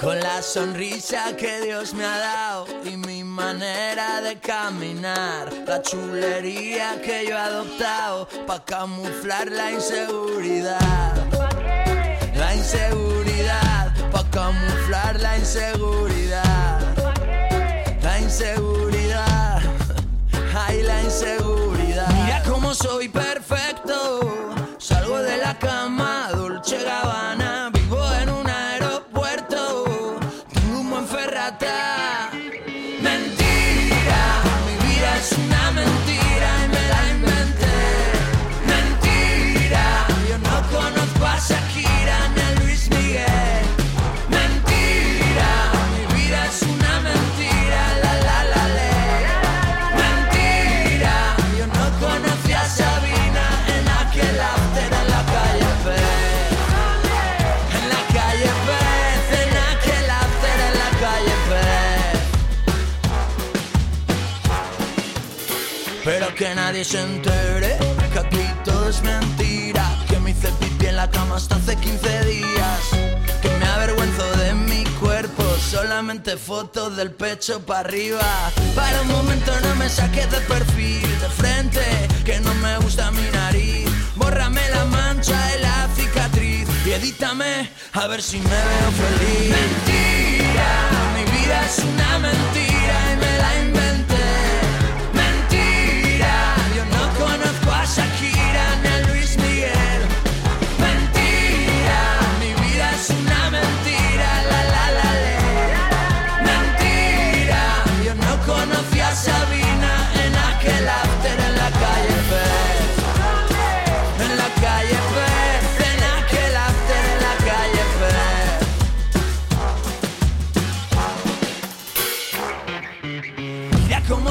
Con la sonrisa que Dios me ha dado y mi manera de caminar, la chulería que yo he adoptado para camuflar la inseguridad. La inseguridad, para camuflar la inseguridad. La inseguridad, ay la inseguridad. Mira cómo soy perfecto, salgo de la cama, nadie se entere que aquí todo es mentira. Que me hice pipí en la cama hasta hace 15 días. Que me avergüenzo de mi cuerpo, solamente fotos del pecho para arriba. Para un momento no me saques de perfil, de frente, que no me gusta mi nariz. Bórrame la mancha y la cicatriz y edítame a ver si me veo feliz. Mentira, mi vida es una mentira y me la inventé.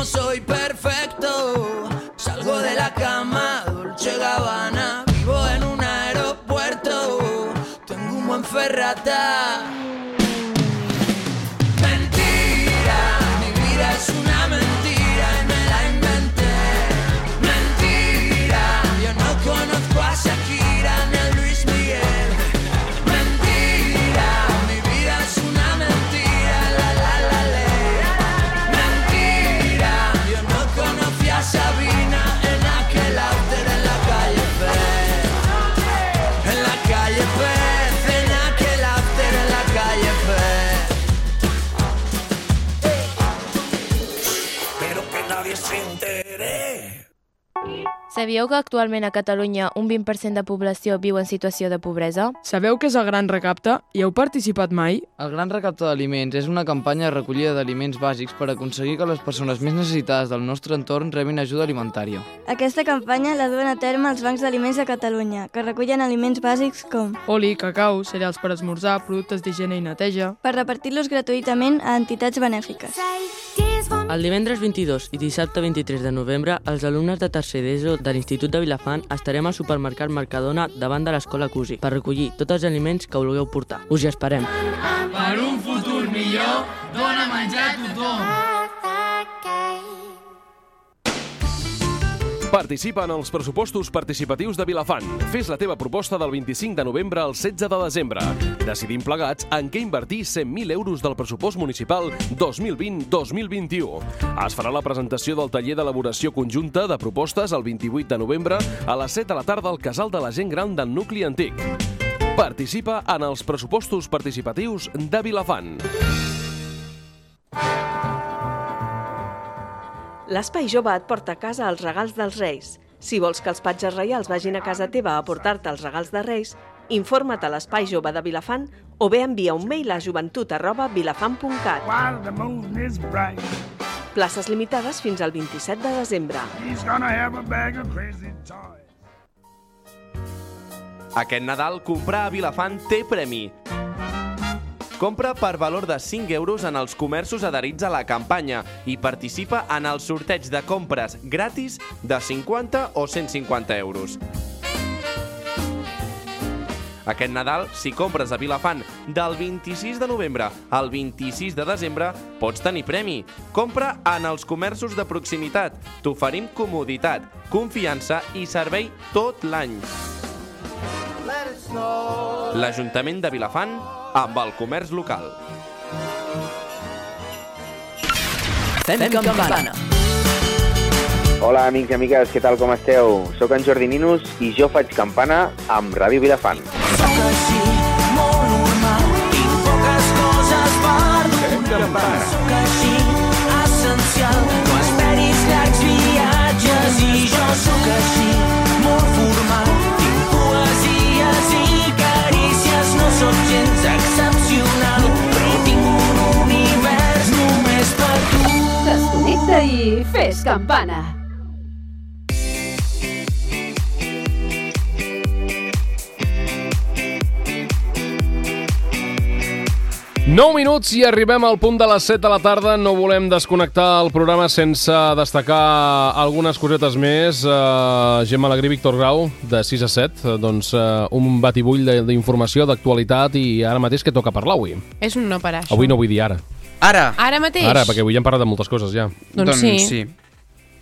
Soy perfecto. Salgo de la cama, Dolce Gabbana. Vivo en un aeropuerto. Tengo un buen ferrata. Sabíeu que actualment a Catalunya un 20% de població viu en situació de pobresa? Sabeu què és el Gran Recapte? Hi heu participat mai? El Gran Recapte d'Aliments és una campanya de recollida d'aliments bàsics per aconseguir que les persones més necessitades del nostre entorn rebin ajuda alimentària. Aquesta campanya la duen a terme els bancs d'aliments de Catalunya, que recullen aliments bàsics com Oli, cacau, cereals per esmorzar, productes d'higiene i neteja... per repartir-los gratuïtament a entitats benèfiques. For El divendres 22 i dissabte 23 de novembre, els alumnes de tercer d'ESO de l'Institut de Vilafant estarem al supermercat Mercadona davant de l'escola Cusi per recollir tots els aliments que vulgueu portar. Us hi esperem. Per un futur millor, dona menjar a tothom. Participa en els pressupostos participatius de Vilafant. Fes la teva proposta del 25 de novembre al 16 de desembre. Decidim plegats en què invertir 100.000 euros del pressupost municipal 2020-2021. Es farà la presentació del taller d'elaboració conjunta de propostes el 28 de novembre a les 7 de la tarda al Casal de la Gent Gran del Nucli Antic. Participa en els pressupostos participatius de Vilafant. L'Espai Jove et porta a casa els regals dels Reis. Si vols que els patges reials vagin a casa teva a portar-te els regals de Reis, informa't a l'Espai Jove de Vilafant o bé envia un mail a joventut arroba vilafant.cat. Places limitades fins al 27 de desembre. Aquest Nadal, comprar a Vilafant té premi. Compra per valor de 5 euros en els comerços adherits a la campanya i participa en el sorteig de compres gratis de 50 o 150 euros. Aquest Nadal, si compres a Vilafant del 26 de novembre al 26 de desembre, pots tenir premi. Compra en els comerços de proximitat. T'oferim comoditat, confiança i servei tot l'any. L'Ajuntament de Vilafant amb el comerç local. Fem campana. Hola, amics i amigues, què tal, com esteu? Soc en Jordi Ninus i jo faig campana amb Ràdio Vilafant. Sóc així, molt normal, tinc poques coses per donar. Sóc així, essencial, no esperis llargs viatges i jo sóc així, sóc gens excepcional, però tinc un univers només per tu. Desconnecta i fes campana. 9 minuts i arribem al punt de les 7 de la tarda. No volem desconnectar el programa sense destacar algunes cosetes més. Uh, Gemma Alegrí, Víctor Grau, de 6 a 7. Uh, doncs uh, un batibull de- d'informació, d'actualitat i ara mateix que toca parlar avui. És un no parar, això. Avui no vull dir ara. Ara! Ara mateix? Ara, perquè avui ja hem parlat de moltes coses ja. Doncs sí. sí.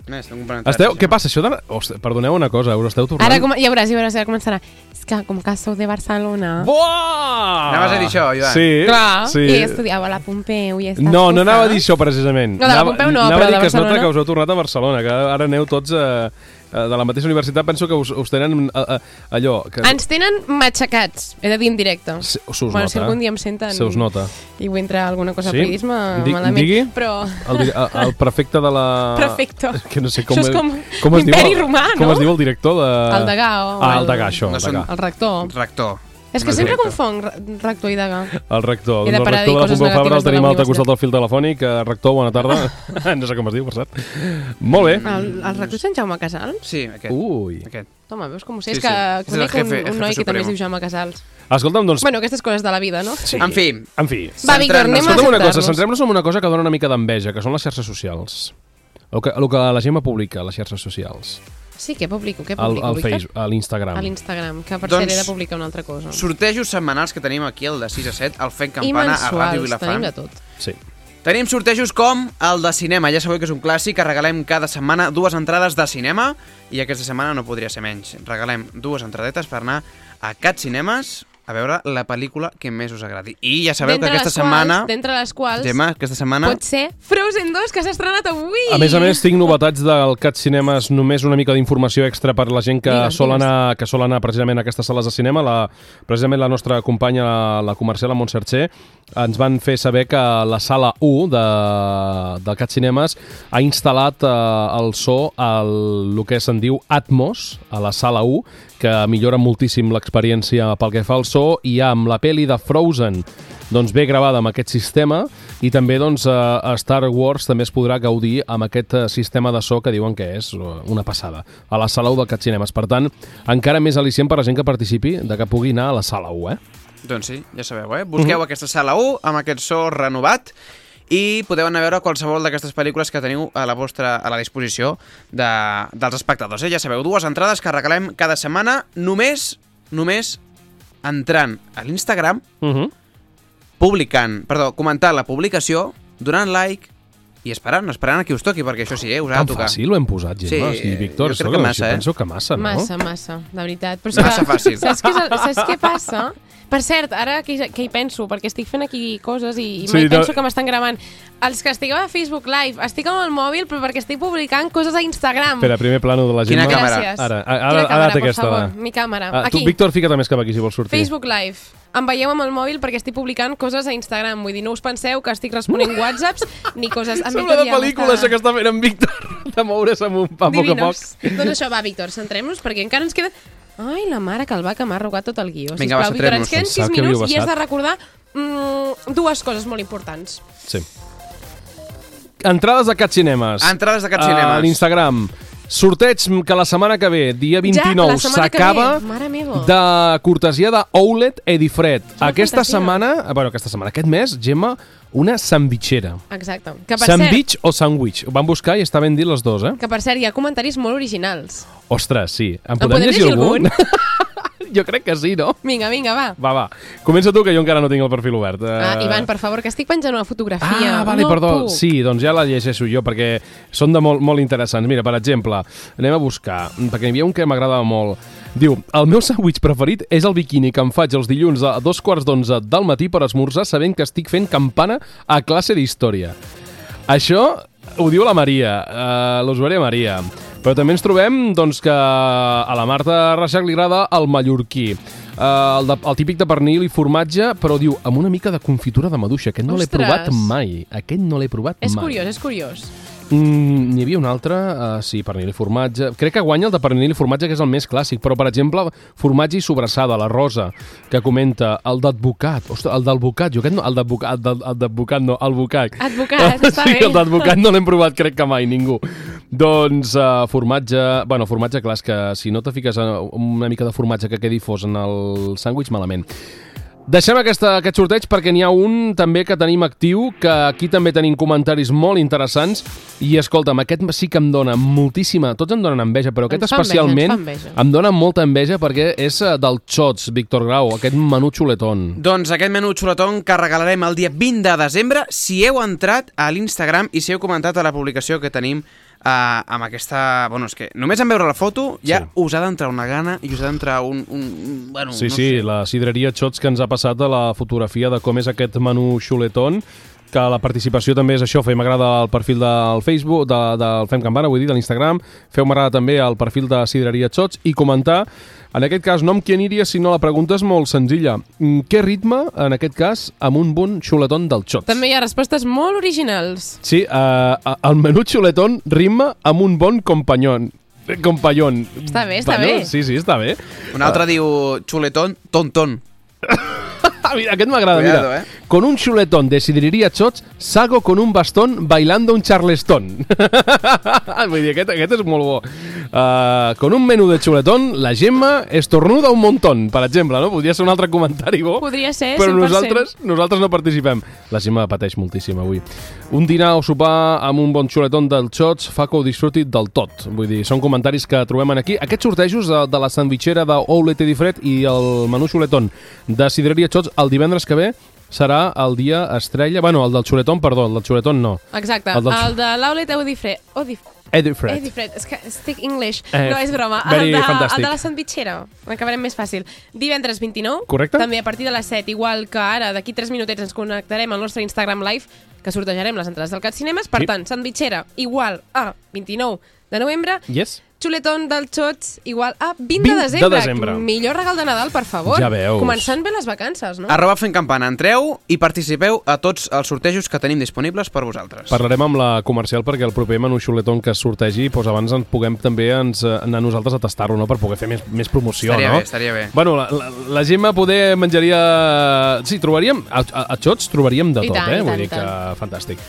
Un plan Esteu, què passa? Això de... Ostres, perdoneu una cosa, us esteu tornant... Ara com, ja veuràs, ja veuràs, ara començarà. És que com que sou de Barcelona... Buah! Anaves a dir això, Joan? Sí, Clar, sí. i estudiava a la Pompeu i estàs No, no anava a dir això precisament. No, de la Anava- Pompeu no, anava però a dir de que es nota Barcelona. que us heu tornat a Barcelona, que ara aneu tots eh, eh, de la mateixa universitat, penso que us, us tenen eh, eh, allò... Que... Ens tenen matxacats, he de dir en directe. Se, se us bueno, nota. si algun dia em senten... Se us nota. I vull entrar alguna cosa Sí? a periodisme, Di- malament. digui? Però... El, el, prefecte de la... Prefecte. Que no sé com, Això és com com es diu l'imperi romà, Com no? es diu el director de... El degà o Ah, el- degà, això, No el són- degà. El rector. Rector. És que El sempre confonc re- rector i degà. El rector. He de el parar de rector dir de la coses Pompeu Fabra el tenim altre costat del fil telefònic. Eh, Rector, bona tarda. no sé com es diu, per cert. Molt bé. El, el rector Sant Jaume Casals? Sí, aquest. Ui. Aquest. Home, veus com ho sé? Sí, és que sí. És conec jefe- un, un noi que també es diu Jaume Casals. Escolta'm, doncs... Bueno, aquestes coses de la vida, no? Sí. En fi. En fi. Va, Víctor, anem a una cosa, centrem-nos en una cosa que dona una mica d'enveja, que són les xarxes socials. El que, el que la gent publica a les xarxes socials. Sí, què publico? Què Al, publico, al Víctor? Facebook, a l'Instagram. A l'Instagram, que per Doncs- cert he de publicar una altra cosa. Sortejos setmanals que tenim aquí, el de 6 a 7, el Fent I Campana a Ràdio mensuals, Vilafant. tenim de tot. Sí. Tenim sortejos com el de cinema, ja sabeu que és un clàssic, que regalem cada setmana dues entrades de cinema i aquesta setmana no podria ser menys. Regalem dues entradetes per anar a Cat Cinemes a veure la pel·lícula que més us agradi. I ja sabeu que aquesta les setmana... Quals, D'entre les quals Gemma, aquesta setmana... pot ser Frozen 2, que s'ha estrenat avui! A més a més, tinc novetats del Cat Cinemes, només una mica d'informació extra per la gent que, Digue'm, sol digues. anar, que sol anar precisament a aquestes sales de cinema. La, precisament la nostra companya, la, la comercial, la Montserrat, ens van fer saber que la sala 1 de, del Cat Cinemes ha instal·lat eh, el so, el, el que se'n diu Atmos, a la sala 1, que millora moltíssim l'experiència pel que fa al so, i amb la peli de Frozen doncs ve gravada amb aquest sistema i també doncs, a a Star Wars també es podrà gaudir amb aquest eh, sistema de so que diuen que és eh, una passada a la sala 1 del Cat Cinemes. Per tant, encara més al·licient per a la gent que participi de que pugui anar a la sala 1, eh? Doncs sí, ja sabeu, eh? Busqueu Mhm. aquesta sala 1 amb aquest so renovat i podeu anar a veure qualsevol d'aquestes pel·lícules que teniu a la vostra a la disposició de, dels espectadors. Eh? Ja sabeu, dues entrades que regalem cada setmana només, només entrant a l'Instagram, Uh -huh. publicant, perdó, comentant la publicació, donant like i esperant, esperant a qui us toqui, perquè això sí, eh, us ha Tan de tocar. fàcil ho hem posat, Gemma. Sí, Sí, Víctor, jo crec que massa, eh? penso que massa, no? Massa, massa, de veritat. Però Massa que, fàcil. Saps què, és el, saps què passa? Per cert, ara que, que hi penso, perquè estic fent aquí coses i, i Sí, mai no- penso que m'estan gravant. Els que estigueu a Facebook Live, estic amb el mòbil, però perquè estic publicant coses a Instagram. Espera, primer plano de la Quina Gemma. càmera? Gràcies. Ara, ara, Quina ara, càmera, per aquesta. favor? va. Mi càmera. Ah, tu, Aquí. Víctor, fica't més cap aquí si vols sortir. Facebook Live. Em veieu amb el mòbil perquè estic publicant coses a Instagram. Vull dir, no us penseu que estic responent whatsapps ni coses... En Sembla de Víctor pel·lícula, això que està fent en Víctor, de moure's amb un pa a poc a poc. Doncs això, va, Víctor, centrem-nos, perquè encara ens queda... Ai, la mare que el va, que m'ha arrugat tot el guió. Vinga, va, Sisplau, Víctor, centrem-nos. ens queden 6 Pensava que minuts i has de recordar mm, dues coses molt importants. Sí. Entrades de Cat Cinemes. Entrades de Cat A Cinemes. l'Instagram. Sorteig que la setmana que ve, dia 29, la setmana que s'acaba ve, mare meva. de cortesia de Oulet Edifred. Aquesta fantasia. setmana, bueno, aquesta setmana, aquest mes, Gemma, una sandwichera. Exacte. Que per, cert, Sandwich o sandwich? Ho van buscar i està ben dit les dos, eh? que per cert, hi ha comentaris molt originals. Ostres, sí. En podem podem llegir llegir algun? algun? jo crec que sí, no? Vinga, vinga, va. Va, va. Comença tu, que jo encara no tinc el perfil obert. Ah, Eh, Ivan, per favor, que estic penjant una fotografia. Ah, vale, no perdó. Puc. Sí, doncs ja la llegeixo jo, perquè són de molt, molt interessants. Mira, per exemple, anem a buscar, perquè hi havia un que m'agradava molt. Diu, el meu sandwich preferit és el biquini que em faig els dilluns a dos quarts d'onze del matí per esmorzar sabent que estic fent campana a classe d'història. Això ho diu la Maria, uh, l'usuària Maria. Però també ens trobem doncs, que a la Marta Reixac li agrada el mallorquí. Uh, el, de, el típic de pernil i formatge, però diu, amb una mica de confitura de maduixa. Aquest no l'he provat mai. Aquest no l'he provat És mai. curiós, és curiós. Mm, n'hi havia un altre, uh, sí, pernil i formatge. Crec que guanya el de pernil i formatge, que és el més clàssic, però, per exemple, formatge i sobrassada, la Rosa, que comenta el d'advocat. Ostres, el d'advocat, jo aquest no, el d'advocat, el d'advocat no, el bucac. Advocat, està sí, bé. el d'advocat no l'hem provat, crec que mai, ningú. Doncs uh, formatge... Bueno, formatge, clar, que si no te fiques una mica de formatge que quedi fos en el sàndwich, malament. Deixem aquesta, aquest sorteig perquè n'hi ha un també que tenim actiu, que aquí també tenim comentaris molt interessants i escolta'm, aquest sí que em dona moltíssima, tots em donen enveja, però aquest Ens enveja, especialment ens fa enveja. em dona molta enveja perquè és eh, del Xots, Víctor Grau, aquest menú xuletón. Doncs aquest menú xuletón que regalarem el dia 20 de desembre si heu entrat a l'Instagram i si heu comentat a la publicació que tenim uh, amb aquesta... Bueno, és que només en veure la foto ja Sí. us ha d'entrar una gana i us ha d'entrar un, un, un... Bueno, Sí, no sí, sé. la sidreria Xots que ens ha passat a la fotografia de com és aquest menú xuletón, que la participació també és això, feu m'agrada el perfil del Facebook, de, del Fem Campana, vull dir, de l'Instagram, feu m'agrada també el perfil de Sidreria Xots i comentar, en aquest cas, no amb qui aniria, sinó la pregunta és molt senzilla. Mm, Què ritme, en aquest cas, amb un bon xuletón del Xots? També hi ha respostes molt originals. Sí, uh, el menú xuletón rima amb un bon companyón. Companyón. Està bé, està bueno, bé. Sí, sí, està bé. Un altre diu xuletón, tonton. Ah, mira, aquest m'agrada, mira. eh. Con un chuletón de sidrería Chots, salgo con un bastón bailando un charleston. Vull dir, aquest, aquest és molt bo. Uh, con un menú de chuletón, la Gemma estornuda un montón, per exemple, no? Podria ser un altre comentari bo. Podria ser, Però 100%. nosaltres, nosaltres no participem. La Gemma pateix moltíssim avui. Un dinar o sopar amb un bon xuletón del Xots fa que ho disfruti del tot. Vull dir, són comentaris que trobem aquí. Aquests sortejos de, de la sandwichera d'Oulet Edifred i el menú xuletón de Sidreria Xots el divendres que ve serà el dia estrella... Bueno, el del xuletón, perdó, el del xuletón no. Exacte. El El, del- de l'Aulet Eudifre. Odif... Edifred. Edifred. És que estic English. Eh, no, és broma. El de, fantàstic. el de la sandwichera. Acabarem més fàcil. Divendres 29. Correcte. També a partir de les 7, igual que ara, d'aquí 3 minutets ens connectarem al nostre Instagram Live, que sortejarem les entrades del Cat Cinemes. Per Sí. tant, sandwichera igual a 29 de novembre. Yes. Xuletón del Xots igual a 20, 20 de de desembre. desembre. Millor regal de Nadal, per favor. Ja veus. Començant bé les vacances, no? Arroba fent campana, entreu i participeu a tots els sortejos que tenim disponibles per vosaltres. Parlarem amb la comercial perquè el proper menú xuletón que es sortegi doncs abans ens puguem també ens, eh, anar nosaltres a tastar-lo no? per poder fer més, més promoció. Estaria no? bé, estaria bé. Bueno, la, la, la Gemma poder menjaria... Sí, trobaríem... A, a, a xots trobaríem de I tot, tant, eh? i Vull tant, dir que tant. fantàstic.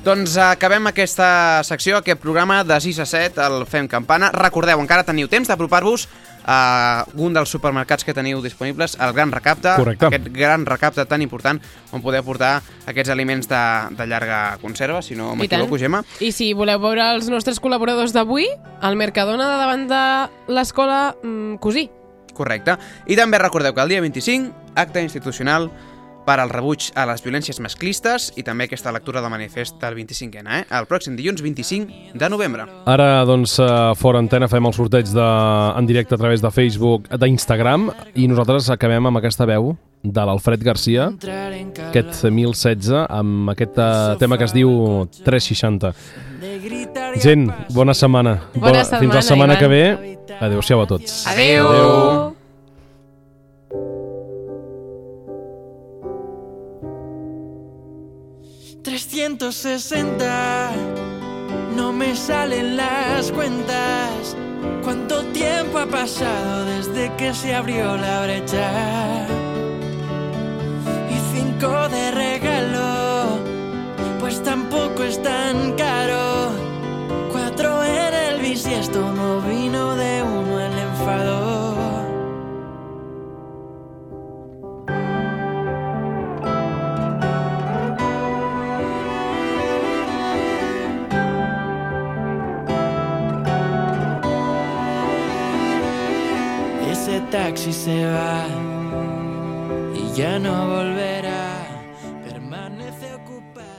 Doncs acabem aquesta secció, aquest programa de 6 a 7, el Fem Campana. Recordeu, encara teniu temps d'apropar-vos a un dels supermercats que teniu disponibles, el Gran Recapte, Correcte. aquest gran recapte tan important on podeu portar aquests aliments de, de llarga conserva, si no m'equivoco, Gemma. I si voleu veure els nostres col·laboradors d'avui, al Mercadona de davant de l'escola mm, Cosí. Correcte. I també recordeu que el dia 25, acte institucional per al rebuig a les violències masclistes i també aquesta lectura del manifest del 25N, eh? El pròxim dilluns 25 de novembre. Ara, doncs, eh, fora antena fem el sorteig de, en directe a través de Facebook, d'Instagram, i nosaltres acabem amb aquesta veu de l'Alfred Garcia, aquest 1016, amb aquest eh, tema que es diu 360. Gent, bona setmana. Bona Fins la setmana, setmana Ivan. que ve. Adéu-siau a tots. Adéu. Adéu. ...360... No me salen las cuentas. ¿Cuánto tiempo ha pasado desde que se abrió la brecha? Y cinco de regalo, pues tampoco es tan caro. Cuatro en el bisiesto, no vino de uno el enfado. Taxi se va y ya no volverá.